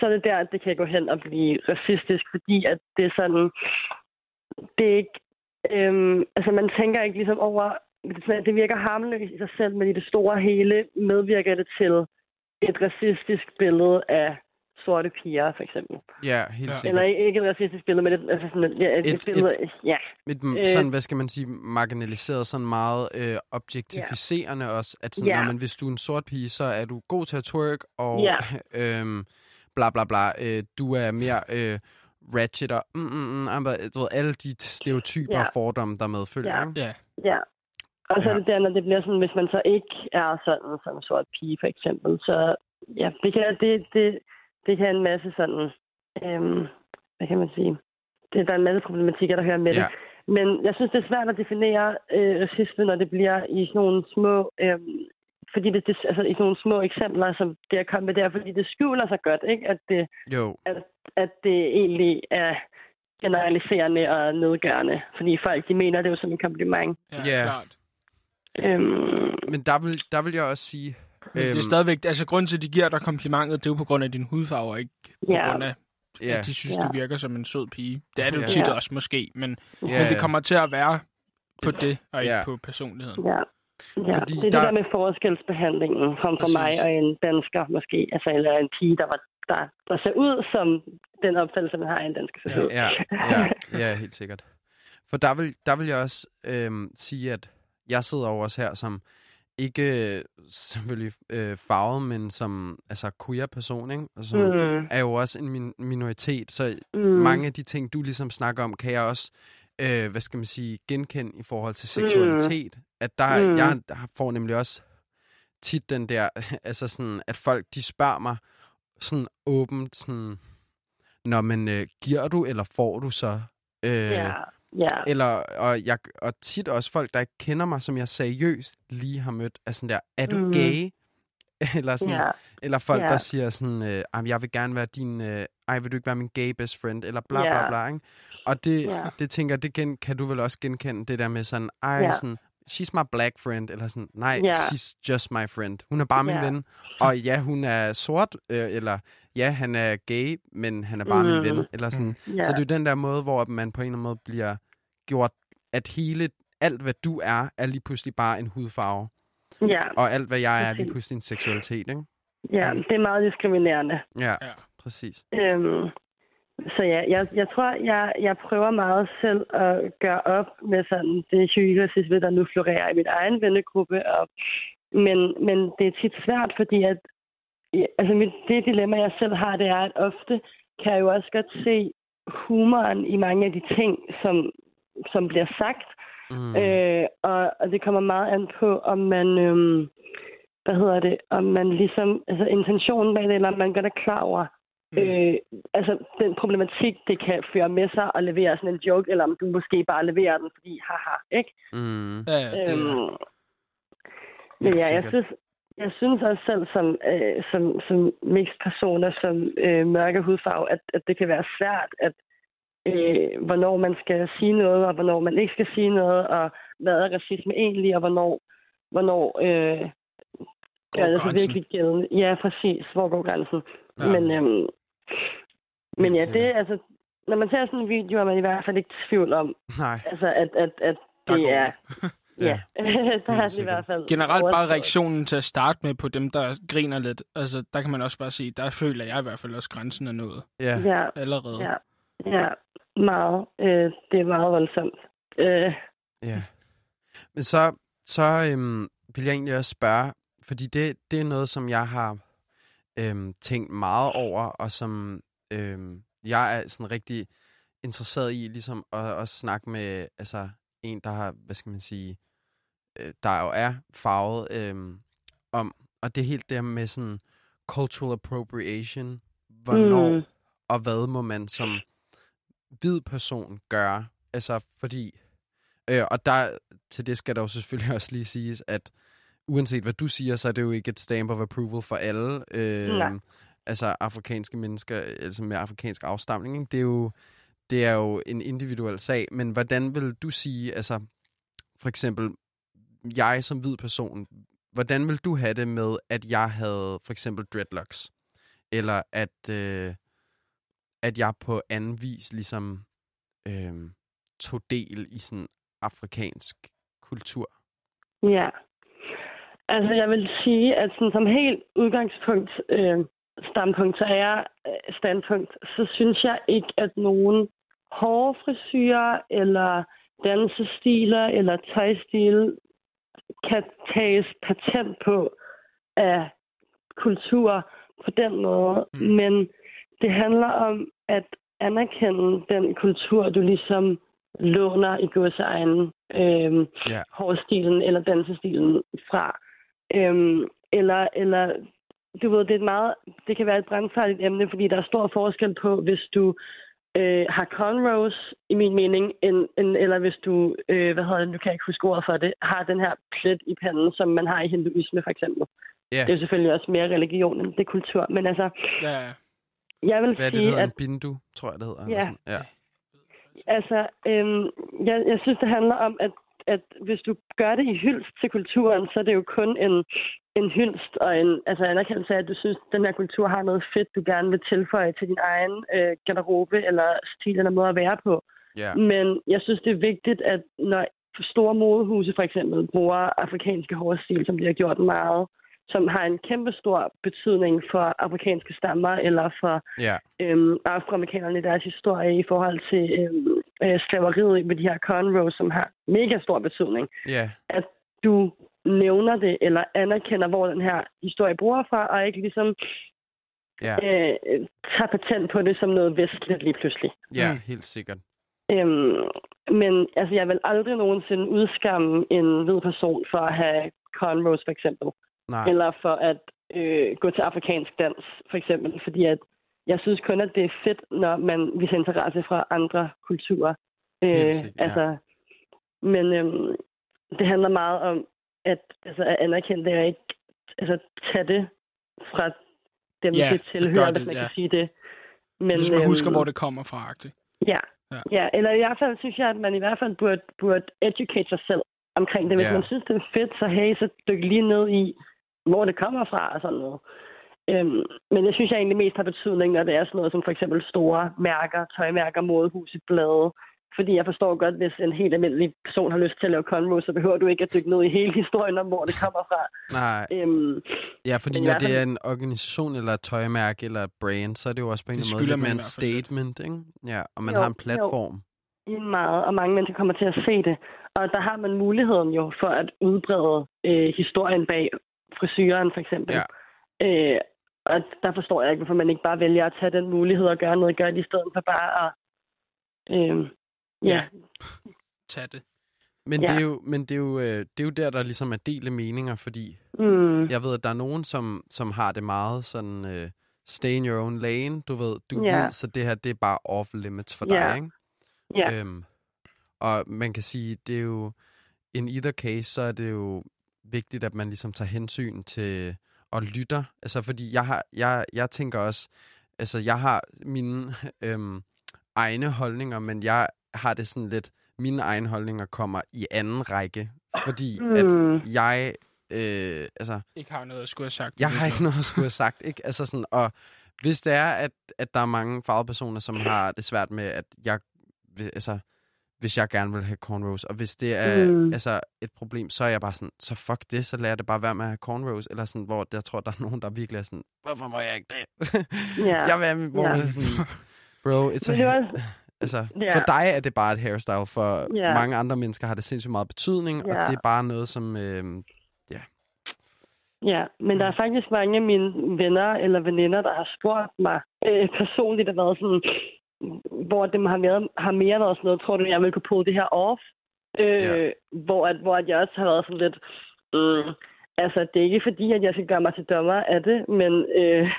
så er det der, at det kan gå hen og blive racistisk, fordi at det er sådan, det er ikke, øhm, altså man tænker ikke ligesom over, det, er virker harmløst i sig selv, men i det store hele medvirker det til et racistisk billede af sorte piger, for eksempel. Ja, helt Ja. sikkert. Eller ikke et racistisk billede, men et, altså sådan et, ja, et, Et- billede, et- ja, Et, øh, Øh, sådan, hvad skal man sige, marginaliseret, sådan meget øh, objektificerende også, at sådan, Ja. når man, hvis du er en sort pige, så er du god til at twerk, og Ja. øhm, bla bla bla, øh, du er mere øh, ratchet, og mm, mm, mm, du ved, alle de stereotyper Ja. og fordomme, der medfølger. Ja. Ja, Ja. Og så Ja. er det der, når det bliver sådan, hvis man så ikke er sådan som en sort pige, for eksempel. Så ja, det kan, det, det, det kan en masse sådan, øhm, hvad kan man sige, det, der er en masse problematikker, der hører med Ja. det. Men jeg synes, det er svært at definere øh, racisme, når det bliver i sådan nogle små, øhm, fordi det, det, altså i sådan nogle små eksempler, som det er kommet med der, fordi det skjuler sig godt, ikke? At det, Jo, at, at det egentlig er generaliserende og nedgørende. Fordi folk, de mener det jo som en kompliment. ja, Ja. klart. Øhm, men der vil, der vil jeg også sige... Men det er stadigvæk, altså grunden til, at de giver dig komplimentet, det er jo på grund af din hudfarve, ikke på Ja. grund af, ja, at de synes, Ja. du virker som en sød pige. Det er det jo tit Ja. også måske, men, ja, men det kommer til at være på det, og ikke Ja. på personligheden. Ja. Ja, Fordi det er der- det der med forskelsbehandlingen frem for mig og en dansker måske, altså eller en pige, der, var, der, der ser ud som den opfattelse, man har af en dansker selvfølgelig. Ja, ja, ja, helt sikkert. For der vil, der vil jeg også øhm, sige, at jeg sidder over også her som ikke øh, selvfølgelig øh, farvet, men som altså queer person, ikke? Og som Mm, er jo også en min- minoritet, så mm, mange af de ting, du ligesom snakker om, kan jeg også, øh, hvad skal man sige, genkende i forhold til seksualitet. At der, Mm. jeg får nemlig også tit den der, altså sådan, at folk, de spørger mig sådan åbent, sådan, når man øh, giver du, eller får du så? Øh, ja, ja, Eller, og, jeg, og tit også folk, der ikke kender mig, som jeg seriøst lige har mødt, er sådan der, er du Mhm. gay? eller, sådan, ja, eller folk, Ja. der siger sådan, øh, "Ej, men jeg vil gerne være din, øh, ej, vil du ikke være min gay best friend? Eller bla bla Ja. bla, ikke? Og det, Ja. det tænker jeg, det gen, kan du vel også genkende, det der med sådan, ej, Ja. sådan, she's my black friend, eller sådan, nej, Ja. she's just my friend. Hun er bare min Ja. ven. Og ja, hun er sort, øh, eller ja, han er gay, men han er bare min Mm. ven. Eller sådan. Ja. Så det er jo den der måde, hvor man på en eller anden måde bliver gjort, at hele, alt hvad du er, er lige pludselig bare en hudfarve. ja, Og alt hvad jeg er, er lige pludselig en seksualitet, ikke? ja, det er meget diskriminerende. Ja, Ja. Præcis. Øhm, så ja, jeg, jeg tror, jeg, jeg prøver meget selv at gøre op med sådan det hygieracisme, der nu florerer i min egen vennegruppe. Og, men, men det er tit svært, fordi at, altså mit, det dilemma, jeg selv har, det er, at ofte kan jeg jo også godt se humoren i mange af de ting, som, som bliver sagt. Mm. Øh, og, og det kommer meget an på, om man, øhm, hvad hedder det, om man ligesom, altså intentionen bag det, eller om man godt er klar over, mm. øh, altså den problematik, det kan føre med sig at levere sådan en joke, eller om du måske bare leverer den, fordi haha, ikke? Mm. Ja, ja, det, Øhm, er- men ja, jeg synes, jeg synes også selv som, øh, som, som mixed personer, som øh, mørke hudfarve, at, at det kan være svært, at øh, hvornår man skal sige noget, og hvornår man ikke skal sige noget, og hvad er racisme egentlig, og hvornår, hvornår øh, gør det sig virkelig gældende. Ja, præcis. Hvor går grænsen? Ja. Ja. Men, øhm, men ja, det er altså, når man ser sådan en video, er man i hvert fald ikke i tvivl om, Nej. altså, at, at, at det er, ja, der er det i hvert fald. generelt bare reaktionen til at starte med på dem, der griner lidt. Altså, der kan man også bare sige, der føler jeg i hvert fald også grænsen er nået Ja. Ja, allerede. ja, ja, meget. Øh, det er meget voldsomt. Øh, Ja. Men så, så øhm, vil jeg egentlig også spørge, fordi det, det er noget, som jeg har øhm, tænkt meget over, og som øhm, jeg er sådan rigtig interesseret i, ligesom at også snakke med altså, en, der har, hvad skal man sige, øh, der jo er farvet øhm, om, og det er helt der med sådan cultural appropriation, hvornår Mm. og hvad må man som hvid person gøre? Altså, fordi... Øh, og der, til det skal der jo selvfølgelig også lige siges, at uanset hvad du siger, så er det jo ikke et stamp of approval for alle. Øh, Nej. altså afrikanske mennesker, altså med afrikansk afstamning. Ikke? Det, er jo, det er jo en individuel sag. Men hvordan vil du sige, altså for eksempel, jeg som hvid person, hvordan vil du have det med, at jeg havde for eksempel dreadlocks? Eller at, øh, at jeg på anden vis ligesom øh, tog del i sådan afrikansk kultur? Ja. Altså, jeg vil sige, at sådan, som helt udgangspunkt, øh, standpunkt, så er jeg, øh, standpunkt, så synes jeg ikke, at nogen hårde frisyrer eller dansestiler eller tøjstil kan tages patent på af kultur på den måde. Mm. Men det handler om at anerkende den kultur, du ligesom låner i godsejeren. Øh, Ja. hårstilen eller dansestilen fra. Øhm, eller, eller, du ved, det, er et meget, det kan være et brandfarligt emne, fordi der er stor forskel på, hvis du øh, har cornrows, i min mening, end, end, eller hvis du, øh, hvad hedder det, nu kan jeg ikke huske ordet for det, har den her plet i panden, som man har i hinduisme for eksempel. Ja, Det er jo selvfølgelig også mere religion, end det er kultur. Men altså, Ja, ja. jeg vil hvad er det, det sige, hedder? at En bindu, tror jeg, det hedder. Ja. sådan. ja. Altså, øhm, jeg, jeg synes, det handler om, at, at hvis du gør det i hyldst til kulturen, så er det jo kun en, en hyldst og en altså anerkendelse af, at du synes, at den her kultur har noget fedt, du gerne vil tilføje til din egen øh, garderobe eller stil eller måde at være på. ja. Men jeg synes, det er vigtigt, at når store modehuse for eksempel bruger afrikanske hårstil, som de har gjort meget, som har en kæmpe stor betydning for afrikanske stammer eller for ja. øhm, afroamerikanerne i deres historie i forhold til øhm, øh, slaveriet med de her cornrows, som har mega stor betydning. Ja, Du nævner det eller anerkender, hvor den her historie bruger fra, og ikke ligesom ja, øh, tager patent på det som noget vestligt lige pludselig. ja, Mm. helt sikkert. Øhm, men altså, jeg vil aldrig nogensinde udskamme en hvid person for at have cornrows, for eksempel. Nej, eller for at øh, gå til afrikansk dans, for eksempel. Fordi at jeg synes kun, at det er fedt, når man viser interesse fra andre kulturer. Helt sikkert, ja. altså, men øhm, det handler meget om at, altså, at anerkende det, og ikke altså, tage det fra dem, Ja, det det tilhører, gør hvis det, man ja. kan sige det. Men, Hvis man husker, øhm, hvor det kommer fra. agtigt. Ja. Ja. ja. ja, eller i hvert fald synes jeg, at man i hvert fald burde, burde educate sig selv omkring det. Hvis Ja. man synes, det er fedt, så hey, så dyk lige ned i, hvor det kommer fra og sådan noget. Øhm, men jeg synes jeg egentlig mest har betydning, når det er sådan noget som for eksempel store mærker, tøjmærker, modehuset, blade. Fordi jeg forstår godt, hvis en helt almindelig person har lyst til at lave cornrows, så behøver du ikke at dykke ned i hele historien om, hvor det kommer fra. Nej, Øhm, ja, fordi når det er en organisation eller et tøjmærke eller et brand, så er det jo også på en eller anden måde lidt mere en statement, ikke? Ja, og man Jo, har en jo. platform. i meget, og mange mennesker kommer til at se det. Og der har man muligheden jo for at udbrede øh, historien bag frisyren, for eksempel. Ja. Øh, og der forstår jeg ikke, hvorfor man ikke bare vælger at tage den mulighed og gøre noget godt, i stedet for bare at... Øh, ja, Tag det. Men, Ja. det er jo, men det, er jo, øh, det er jo der, der ligesom er delte meninger, fordi mm, jeg ved, at der er nogen, som, som har det meget sådan, øh, stay in your own lane, du ved, du Ja. ved, så det her, det er bare off limits for Ja. dig, ikke? ja, Øhm, og man kan sige, det er jo, in either case, så er det jo vigtigt, at man ligesom tager hensyn til og lytter. Altså, fordi jeg har, jeg, jeg tænker også, altså, jeg har mine øhm, egne holdninger, men jeg har det sådan lidt, mine egne holdninger kommer i anden række, fordi Mm. at jeg, øh, altså, Ikke har noget at skulle have sagt. jeg har ikke noget at skulle have sagt, ikke? Altså sådan, og hvis det er, at, at der er mange fagpersoner, som har det svært med, at jeg, altså, hvis jeg gerne vil have cornrows, og hvis det er Mm. altså, et problem, så er jeg bare sådan, så fuck det, så lader jeg det bare være med at have cornrows, eller sådan, hvor jeg tror, der er nogen, der virkelig er sådan, hvorfor må jeg ikke det? Ja. jeg vil have, det er sådan, bro, it's a, altså, Ja. for dig er det bare et hairstyle, for Ja. mange andre mennesker har det sindssygt meget betydning, og Ja. det er bare noget, som, øh, Ja, men der er faktisk mange af mine venner eller veninder, der har spurgt mig øh, personligt, der har været sådan, hvor det har mere, har mere været sådan noget, tror du, jeg vil kunne pulle det her off? Øh, Ja. hvor, at, hvor at jeg også har været sådan lidt, øh, altså det er ikke fordi, at jeg skal gøre mig til dommer af det, men øh,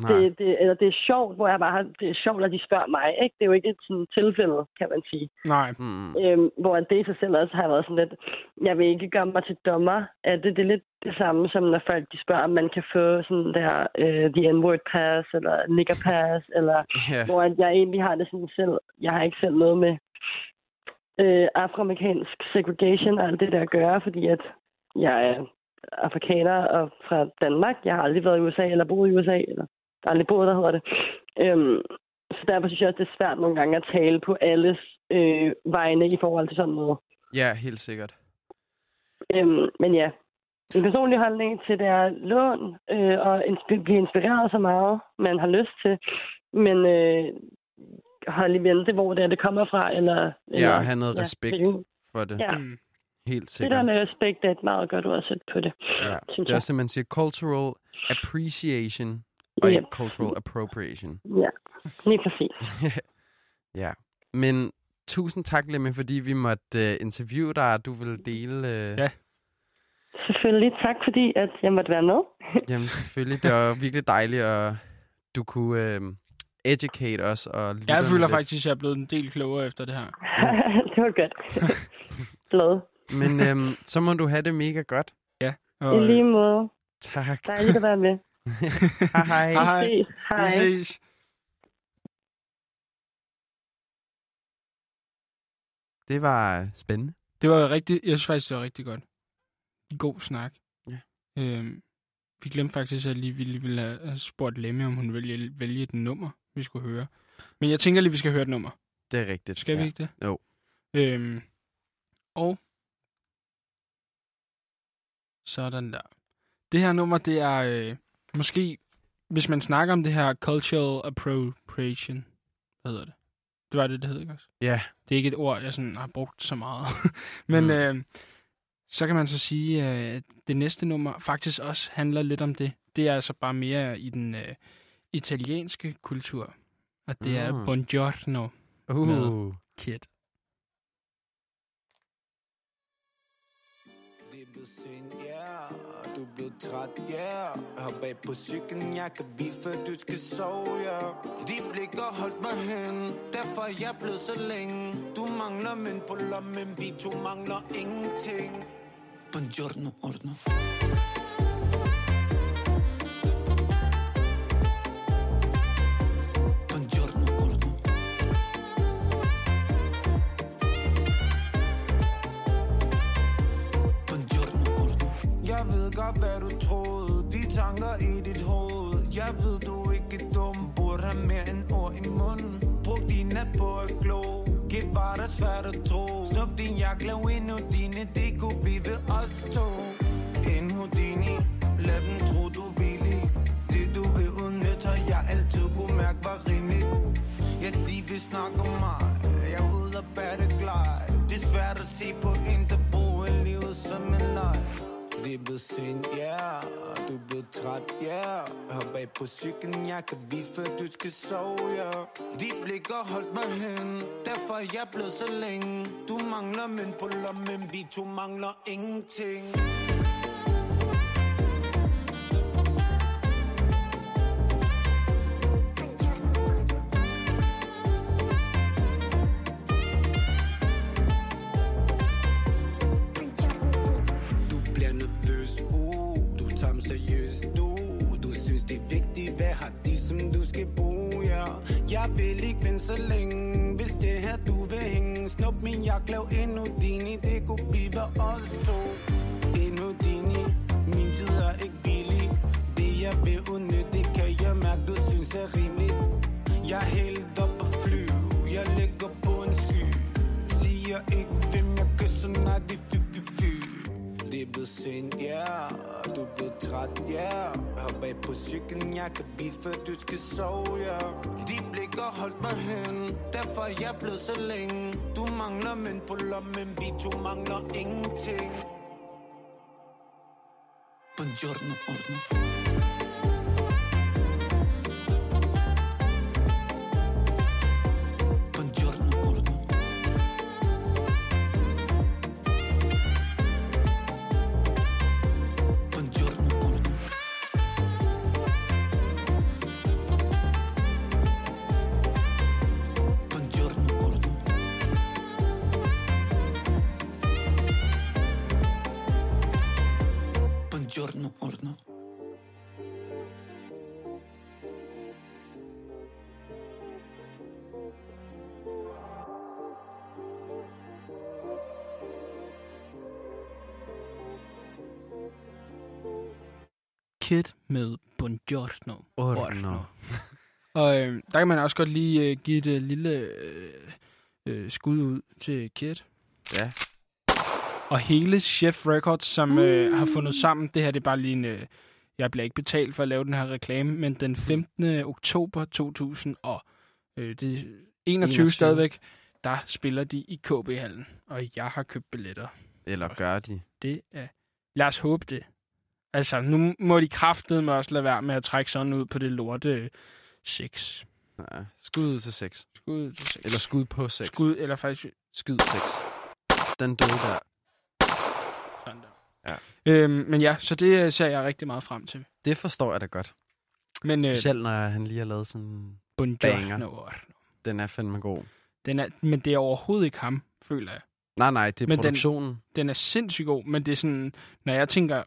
nej. det, det, eller det er sjovt, hvor jeg bare det er sjovt, at de spørger mig, ikke? Det er jo ikke et sådan tilfælde, kan man sige. Nej. Mm, Øhm, hvor det i sig selv også har været sådan lidt, jeg vil ikke gøre mig til dommer af det. Det er lidt det samme, som når folk de spørger, om man kan få sådan der uh, The N-word pass, eller nigger pass, eller ja. hvor at jeg egentlig har det sådan selv, jeg har ikke selv noget med øh, afroamerikansk segregation og alt det der at gøre, fordi at jeg er afrikaner og fra Danmark. Jeg har aldrig været i USA eller boet i USA, eller aldrig boet der, hedder det. Øhm, så derfor synes jeg også, det er svært nogle gange at tale på alles øh, vegne i forhold til sådan noget. ja, helt sikkert. Øhm, men ja, en personlig holdning til det er lån øh, og insp- blive inspireret så meget, man har lyst til. Men øh, hold i vente, hvor det er, det kommer fra. Eller, eller, Ja, og have noget ja, respekt det for det. Ja, Mm. Helt det sikkert. der med respekt er et meget godt ord at sætte på det. Ja. synes Det er jeg. også det, man siger cultural appreciation og ikke cultural appropriation. Ja, lige præcis. Ja. Men tusind tak, Lemme, fordi vi måtte uh, interviewe dig, og du vil dele... Uh... Ja. Selvfølgelig tak, fordi at jeg måtte være med. Jamen selvfølgelig, det var virkelig dejligt, at du kunne uh, educate os og Jeg føler lidt. faktisk, at jeg er blevet en del klogere efter det her. det var godt. Glad. Men øhm, så må du have det mega godt. Og, I lige måde. Tak. Dejligt at være med. Hej hej. Hej. Vi ses. Hej. Vi ses. Det var spændende. Det var rigtig, jeg synes faktisk, det var rigtig godt. God snak. Ja. Øhm, vi glemte faktisk, at lige, vi lige ville have spurgt Lemme, om hun ville vælge et nummer, vi skulle høre. Men jeg tænker lige, vi skal høre et nummer. Det er rigtigt. Skal vi ja. ikke det? Jo. Øhm, og sådan der. Det her nummer, det er øh, måske, hvis man snakker om det her cultural appropriation, hvad hedder det? Det var det, det hed, ikke også? Ja, Det er ikke et ord, jeg sådan har brugt så meget. Men Mm. øh, så kan man så sige, øh, at det næste nummer faktisk også handler lidt om det. Det er altså bare mere i den øh, italienske kultur. Og det er Mm. Buongiorno uh, Med. Kid. Det du er blevet træt, yeah. Hop af på cyklen, jeg kan vise, før du skal sove, yeah. De blikker holdt mig hen, derfor er jeg blevet så længe. Du mangler mænd på lommen, vi to mangler ingenting. Buongiorno, ordno svært at tro Snup din jakke, lav en Houdini Det kunne blive os to. En Houdini Lad dem tro, du er billig. Det du vil udnytte Har jeg altid kunne mærke var rimeligt. Ja, de vil snakke om mig Jeg er ude og bære det glad Det er svært at se på en, der bruger livet som en leg. Det er blevet sent, yeah. Du er blevet træt, yeah. Hop bag på cyklen, jeg kan vise, før du skal sove, ja yeah. De har holdt mig hen Derfor er jeg blevet så længe Du mangler mønt på lommen Vi to mangler ingenting skal bruge, ja. Jeg vil ikke vente så længe, hvis det her du vil hænge Snup min jakke, lav endnu Houdini, det kunne blive os to. Endnu Houdini, min tid er ikke billig. Det jeg vil udnytte, det kan jeg mærke, du synes er rimeligt. Jeg er helt op og flyve, jeg ligger på en sky. Siger ikke, hvem jeg kysser, nej det er blevet sent, ja yeah. Du er blevet træt, ja yeah. Hop af på cyklen, jeg kan bide, før du skal sove, ja yeah. De blikker holdt mig hen Derfor er jeg blevet så længe Du mangler mænd på lommen Vi to mangler ingenting Buongiorno, ordno med Buongiorno. Ordno. Og øh, der kan man også godt lige øh, give et øh, lille øh, øh, skud ud til Kid. Ja. Og hele Chef Records, som øh, har fundet sammen, det her det er bare lige en... Øh, jeg bliver ikke betalt for at lave den her reklame, men den 15. oktober 2000 og øh, det er 21, 21. stadigvæk, der spiller de i KB-hallen, og jeg har købt billetter. Eller gør de? Det er... Lad os håbe det. Altså, nu må de kraftedeme også lade være med at trække sådan ud på det lorte 6. Ja. Skud ud til 6. Skud til 6. Eller skud på 6. Skud, eller faktisk Skyd 6. Den døde der. sådan der. Ja. Øhm, men ja, så det øh, ser jeg rigtig meget frem til. Det forstår jeg da godt. Men øh, Specielt når han lige har lavet sådan... Buongiorno. Den er fandme god. Den er, men det er overhovedet ikke ham, føler jeg. Nej, nej, det er Men den- produktionen. Den er sindssygt god, men det er sådan, når jeg tænker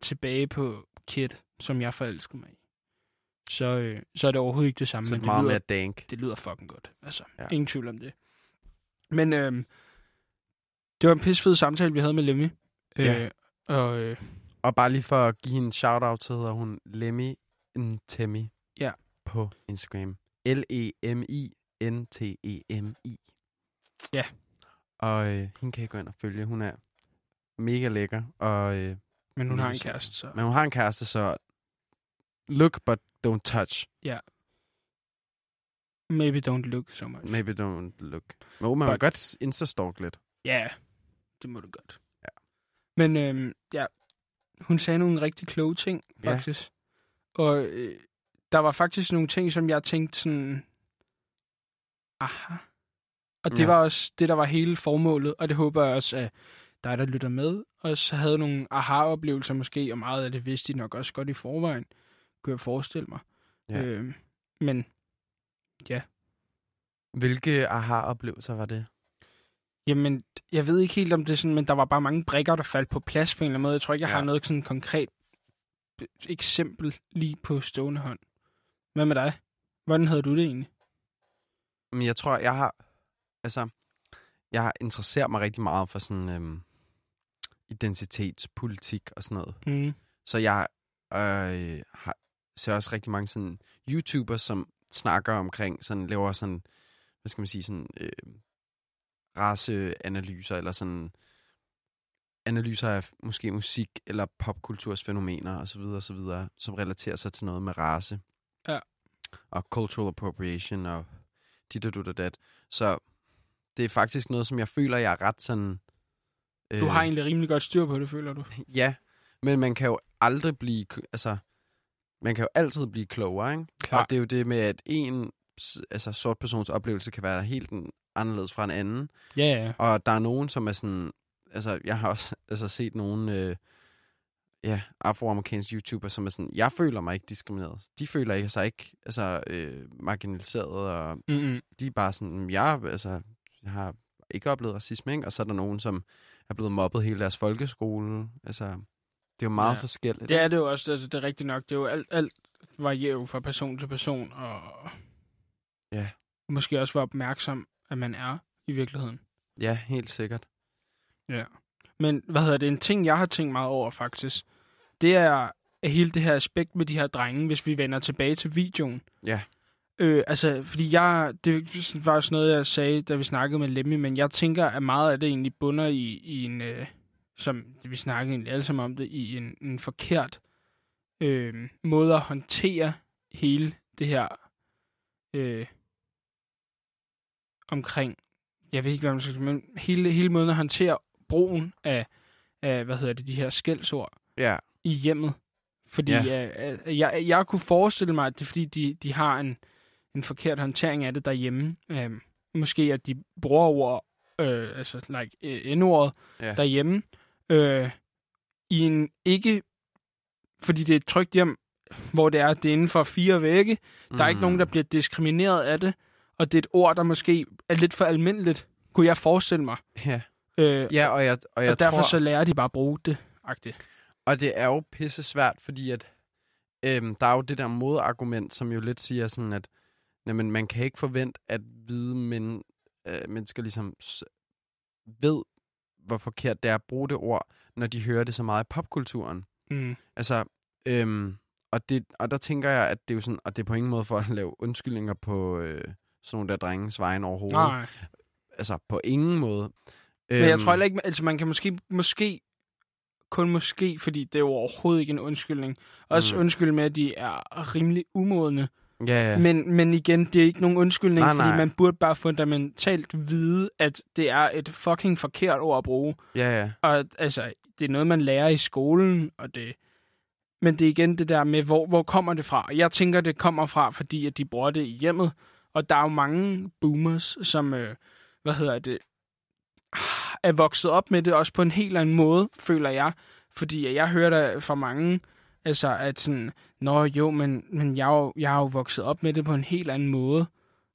tilbage på Kid, som jeg forelskede mig i, så, øh, så er det overhovedet ikke det samme. Så men det meget lyder, mere dank. det lyder fucking godt. Altså, Ja. ingen tvivl om det. Men øh, det var en pissefed samtale, vi havde med Lemmy. Ja. Øh, og øh, Og bare lige for at give en shout-out, så hedder hun Lemmy Ntemi. Ja. På Instagram. L-E-M-I-N-T-E-M-I. Ja. Og øh, hende kan I gå ind og følge. Hun er mega lækker. Og, øh, men hun har en kæreste, så... men hun har en kæreste, så look but don't touch. Maybe don't look so much. Maybe don't look. Men oh, man må But- godt instastalk lidt. Ja, det må du godt. Ja. Men øhm, ja, hun sagde nogle rigtig kloge ting, Ja. faktisk. Og øh, der var faktisk nogle ting, som jeg tænkte sådan, aha. Og det Ja. ja. var også det, der var hele formålet, og det håber jeg også, at dig, der lytter med, også havde nogle aha-oplevelser måske, og meget af det vidste de nok også godt i forvejen, kunne jeg forestille mig. Ja. Øhm, men Hvilke aha-oplevelser var det? Jamen, jeg ved ikke helt om det er sådan, men der var bare mange brikker, der faldt på plads på en eller anden måde. Jeg tror ikke, jeg Ja. ja. har noget sådan konkret eksempel lige på stående hånd. Hvad med dig? Hvordan havde du det egentlig? Men jeg tror, jeg har... Altså, jeg har interesseret mig rigtig meget for sådan... Øhm, identitetspolitik og sådan noget. Mm. Så jeg øh, har, ser også rigtig mange sådan YouTubers, som snakker omkring, sådan laver sådan, hvad skal man sige, sådan øh, raceanalyser, eller sådan analyser af måske musik eller popkulturs fænomener osv., osv., som relaterer sig til noget med race. Ja. Og cultural appropriation og dit og dut og dat. Så det er faktisk noget, som jeg føler, jeg er ret sådan... Du har egentlig rimelig godt styr på det, føler du? Ja, men man kan jo aldrig blive... Altså, man kan jo altid blive klogere, ikke? Klart. Og det er jo det med, at en altså, sort persons oplevelse kan være helt en, anderledes fra en anden. Ja, ja. Og der er nogen, som er sådan... Altså, jeg har også altså, set nogen... Øh, ja, afroamerikanske YouTuber, som er sådan, jeg føler mig ikke diskrimineret. De føler ikke sig ikke altså, øh, marginaliseret, og Mm-mm. de er bare sådan, jeg, altså, jeg har ikke oplevet racisme, ikke? og så er der nogen, som er blevet mobbet hele deres folkeskole. Altså, det er jo meget Ja. ja. forskelligt. Det er det jo også, altså det er rigtigt nok. Det er jo alt, alt varierer jo fra person til person, og Ja. måske også være opmærksom, at man er i virkeligheden. Ja, helt sikkert. Men hvad hedder det, en ting, jeg har tænkt meget over faktisk, det er hele det her aspekt med de her drenge, hvis vi vender tilbage til videoen. Ja. Øh, altså, fordi jeg, det var også noget, jeg sagde, da vi snakkede med Lemmy, men jeg tænker, at meget af det egentlig bunder i, i en, øh, som vi snakkede egentlig alle sammen om det, i en, en forkert øh, måde at håndtere hele det her øh, omkring, jeg ved ikke, hvad man skal sige, men hele, hele måden at håndtere brugen af, af, hvad hedder det, de her skældsord Ja, i hjemmet. Fordi Ja. ja. øh, jeg, jeg kunne forestille mig, at det er fordi, de, de har en, en forkert håndtering af det derhjemme. Øhm, måske at de bruger ord, øh, altså like øh, N-ordet Ja. derhjemme, øh, i en ikke, fordi det er et trygt hjem, hvor det er, det er inden for fire vægge. Der er ikke nogen, der bliver diskrimineret af det, og det er et ord, der måske er lidt for almindeligt, kunne jeg forestille mig. Ja, Øh, ja og jeg, og jeg og derfor tror... så lærer de bare at bruge det. -agtigt. Og det er jo pisse svært, fordi at, øhm, der er jo det der modargument, som jo lidt siger sådan, at jamen, man kan ikke forvente, at hvide men, øh, mennesker ligesom ved, hvor forkert det er at bruge det ord, når de hører det så meget i popkulturen. Mm. Altså, øhm, og, det, og der tænker jeg, at det er jo sådan, og det er på ingen måde for at lave undskyldninger på øh, sådan nogle der drenges vejen overhovedet. Nej. Altså, på ingen måde. Men jeg Øhm, tror heller ikke, altså man kan måske, måske, kun måske, fordi det er jo overhovedet ikke en undskyldning. Også mm. undskylde med, at de er rimelig umodne. Ja, ja. Men, men igen, det er ikke nogen undskyldning, Nej, fordi nej. man burde bare fundamentalt vide, at det er et fucking forkert ord at bruge. ja, ja. Og altså, det er noget, man lærer i skolen, og det... Men det er igen det der med, hvor, hvor kommer det fra? Og Jeg tænker, det kommer fra, fordi at de bruger det i hjemmet. Og der er jo mange boomers, som, øh, hvad hedder det, er vokset op med det også på en helt anden måde, føler jeg. Fordi jeg hører der fra mange, altså at sådan, nå jo, men, men jeg, er jo, jeg er jo vokset op med det på en helt anden måde.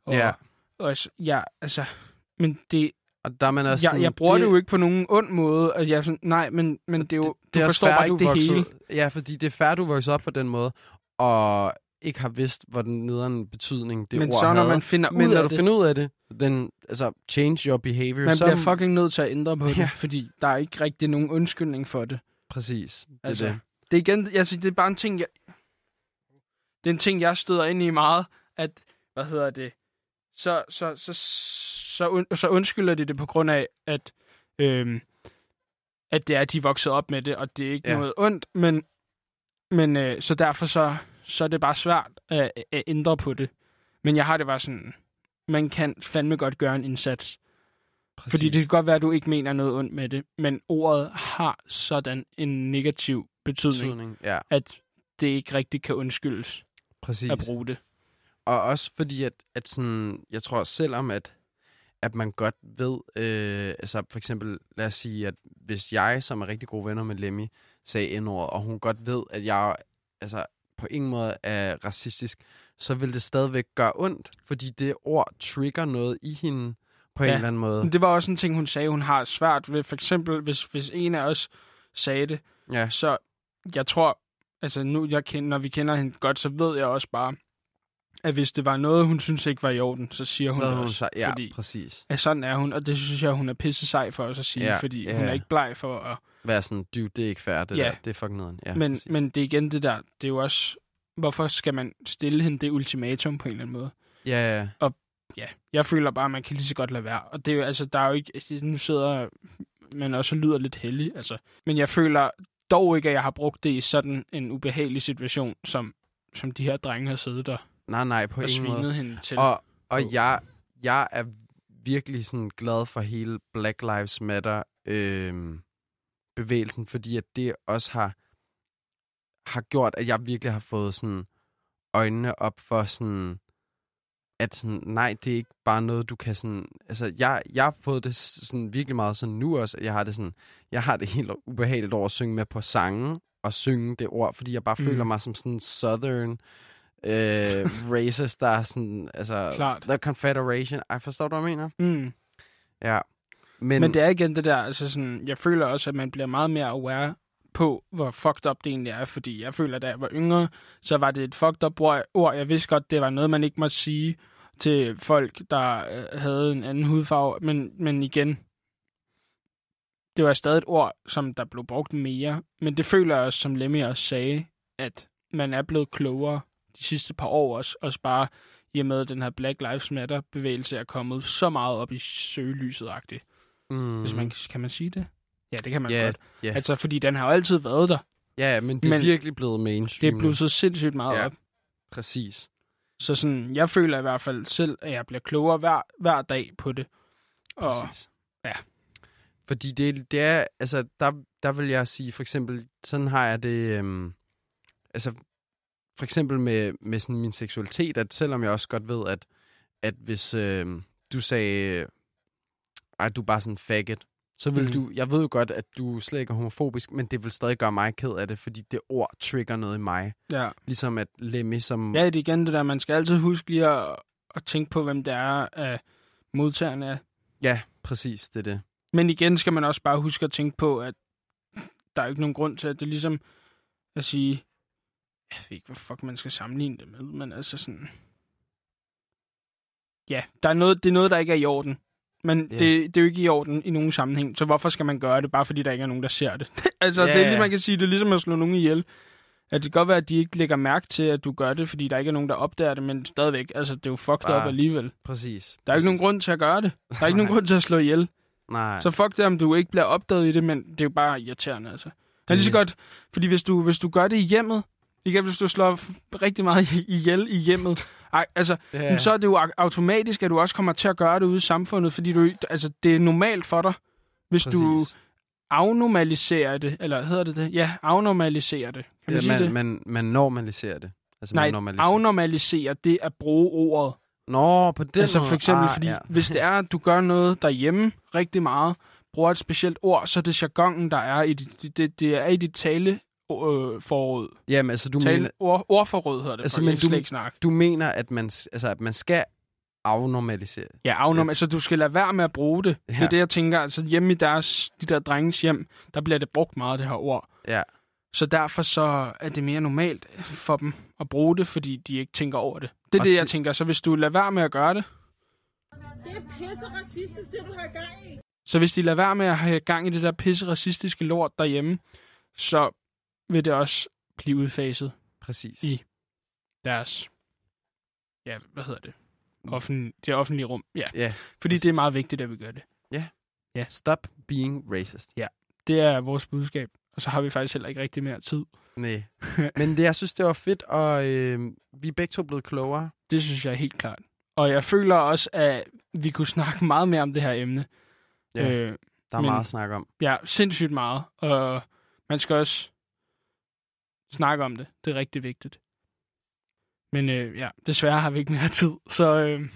Og, Ja. Og, ja, altså, men det, Og der er man også jeg, sådan, jeg bruger det, det jo ikke på nogen ond måde. Og jeg er sådan, nej, men, men det er jo, det du er også forstår bare du ikke det voksede- hele. Ja, fordi det er fair, du vokser op på den måde, og ikke har vidst, hvor den nederen betydning det Men ord så når havde. man finder Men ud når af du det, finder ud af det, then, altså, change your behavior. man så, bliver fucking nødt til at ændre på det, ja. fordi der er ikke rigtig nogen undskyldning for det. Præcis, det Altså, er det. Det er igen, altså, det er bare en ting, jeg... Det er en ting, jeg støder ind i meget, at, hvad hedder det, så, så, så, så, und, så undskylder de det på grund af, at, øhm, at det er, at de er vokset op med det, og det er ikke Ja. noget ondt, men, men øh, så derfor så, så er det bare svært at, at ændre på det. Men jeg har det bare sådan, man kan fandme godt gøre en indsats. Præcis. Fordi det kan godt være, at du ikke mener noget ondt med det, men ordet har sådan en negativ betydning, betydning. Ja, at det ikke rigtig kan undskyldes præcis. at bruge det. Og også fordi, at, at sådan, jeg tror selvom, at, at man godt ved, øh, altså for eksempel, lad os sige, at hvis jeg, som er rigtig gode venner med Lemmy, sagde n-ordet, og hun godt ved, at jeg altså, på ingen måde er racistisk, så vil det stadigvæk gøre ondt, fordi det ord trigger noget i hende på en Ja. eller anden måde. Det var også en ting, hun sagde, hun har svært ved. For eksempel, hvis, hvis en af os sagde det, Ja, så jeg tror, altså nu, jeg kender, når vi kender hende godt, så ved jeg også bare, at hvis det var noget, hun synes ikke var i orden, så siger hun så hun også. sagt, ja, fordi præcis. at sådan er hun, og det synes jeg, hun er pisse sej for os at sige, Ja, fordi ja, hun er ikke bleg for at være sådan, dude, det er ikke fair, det Ja. der. Det er fucking nederen. Ja, men, præcis. men det er igen det der, det er jo også, hvorfor skal man stille hende det ultimatum på en eller anden måde? Ja, ja. Ja, jeg føler bare, at man kan lige så godt lade være. Og det er jo, altså, der er jo ikke, nu sidder man også og lyder lidt heldig, altså. Men jeg føler dog ikke, at jeg har brugt det i sådan en ubehagelig situation, som, som de her drenge har siddet der Nej, nej, på og ingen måde. hende til. Og, og jeg, jeg er virkelig sådan glad for hele Black Lives Matter øh, bevægelsen, fordi at det også har, har gjort, at jeg virkelig har fået sådan øjnene op for sådan, at sådan, nej, det er ikke bare noget, du kan sådan... Altså, jeg, jeg har fået det sådan virkelig meget sådan nu også, at jeg har det sådan... Jeg har det helt ubehageligt over at synge med på sangen og synge det ord, fordi jeg bare Mm. føler mig som sådan southern øh, racist, der er sådan... Altså, Klart. The Confederation. Ej, forstår du, hvad jeg mener? Mm. Ja. Men, Men, det er igen det der, altså sådan, jeg føler også, at man bliver meget mere aware på, hvor fucked up det egentlig er, fordi jeg føler, at da jeg var yngre, så var det et fucked up ord. ord. Jeg vidste godt, det var noget, man ikke måtte sige til folk, der øh, havde en anden hudfarve, men, men igen, det var stadig et ord, som der blev brugt mere, men det føler jeg også, som Lemmy også sagde, at man er blevet klogere de sidste par år også, også bare i og med, at den her Black Lives Matter-bevægelse er kommet så meget op i søgelyset-agtigt. mm, Hvis man, kan man sige det? Ja, det kan man Ja, godt. ja. Altså, fordi den har jo altid været der. ja, men det er men virkelig blevet mainstream. Det er blevet så sindssygt meget Ja. op. Præcis. Så sådan, jeg føler i hvert fald selv, at jeg bliver klogere hver, hver dag på det. Og Præcis. ja. Fordi det, det er, altså, der, der vil jeg sige, for eksempel, sådan har jeg det, øhm, altså, for eksempel med, med sådan min seksualitet, at selvom jeg også godt ved, at, at hvis øhm, du sagde, ej, du er bare sådan faggot, så vil mm. du, jeg ved jo godt, at du slet ikke er homofobisk, men det vil stadig gøre mig ked af det, fordi det ord trigger noget i mig. ja. Ligesom at Lemmy, som... ja, det er igen det der, man skal altid huske lige at, at tænke på, hvem det er, at modtagerne er. ja præcis, det er det. Men igen skal man også bare huske at tænke på, at der er ikke nogen grund til, at det er ligesom at sige, jeg ved ikke, hvad fuck man skal sammenligne det med, men altså sådan... Ja, der er noget, det er noget, der ikke er i orden. Men Ja. det, det er jo ikke i orden i nogen sammenhæng, så hvorfor skal man gøre det, bare fordi der ikke er nogen, der ser det? altså, Ja, det er lige, man kan sige, det er ligesom at slå nogen ihjel. At det kan godt være, at de ikke lægger mærke til, at du gør det, fordi der ikke er nogen, der opdager det, men stadigvæk, altså, det er jo fucked Bare- up alligevel. Præcis. Der er ikke nogen grund til at gøre det. Der er ikke nogen grund til at slå ihjel. Nej. Så fuck det, om du ikke bliver opdaget i det, men det er jo bare irriterende, altså. Det er lige så godt, fordi hvis du, hvis du gør det i hjemmet, ikke hvis du slår rigtig meget ihjel i hjemmet, ej, altså, Ja. så er det jo au- automatisk, at du også kommer til at gøre det ude i samfundet, fordi du, altså, det er normalt for dig, hvis Præcis. du afnormaliserer det, eller hedder det det? Ja, afnormaliserer det. Kan man ja, sige man, det? Man, man normaliserer det. Altså, Nej, man normaliserer. afnormalisere det at bruge ordet. Nå, på den altså for eksempel, ah, fordi Ja. hvis det er, at du gør noget derhjemme rigtig meget, bruger et specielt ord, så er det jargonen, der er i dit, det, det er i dit tale øh, forråd. Jamen, altså, du, Tale, mener, ord, ordforråd hedder det, Altså, altså, men du- slet ikke snak. du mener, at man, altså, at man skal afnormalisere. Ja, afnorm, ja. altså du skal lade være med at bruge det. Ja. Det er det, jeg tænker. Altså hjemme i deres, de der drenges hjem, der bliver det brugt meget, det her ord. Ja. Så derfor så er det mere normalt for dem at bruge det, fordi de ikke tænker over det. Det er Og det, jeg det- tænker. Så hvis du lader være med at gøre det, Det er pisse racistisk, det du har gang i. så hvis de lader være med at have gang i det der pisse racistiske lort derhjemme, så vil det også blive udfaset Præcis. I- deres, ja, hvad hedder det? Offentlig, det offentlige rum. Ja, Ja, fordi det er præcis. meget vigtigt, at vi gør det. Ja. Stop being racist. Det er vores budskab. Og så har vi faktisk heller ikke rigtig mere tid. Nej. Men det, jeg synes, det var fedt, og øh, vi er begge to blevet klogere. Det synes jeg helt klart. Og jeg føler også, at vi kunne snakke meget mere om det her emne. Ja, Øh, der er men- meget at snakke om. ja, sindssygt meget. Og man skal også snakke om det. Det er rigtig vigtigt. Men øh, ja, desværre har vi ikke mere tid. Så øh,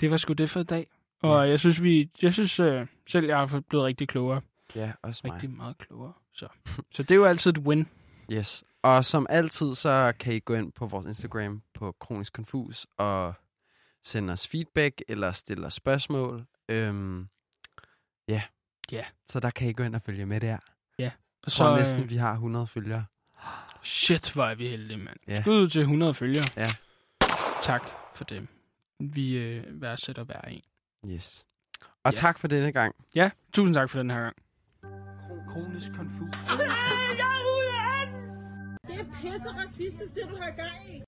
det var sgu det for i dag. Og jeg synes, vi, jeg synes øh, selv, jeg har blevet rigtig klogere. Ja, også mig. Rigtig meget klogere. Så, så det er jo altid et win. Yes. Og som altid, så kan I gå ind på vores Instagram på Kronisk Confus og sende os feedback eller stille os spørgsmål. Øhm, ja. Ja. Så der kan I gå ind og følge med der. Og Så tror næsten, øh, vi har 100 følgere. Shit, hvor er vi heldige, mand. Ja. Ja. Skud til 100 følgere. Ja. Tak for dem. Vi øh, værdsætter hver en. Yes. Og Ja. tak for denne gang. Ja, tusind tak for den her gang. kronisk konfus. Jeg er ude af den! Det er pisse racistisk, det du har gang i.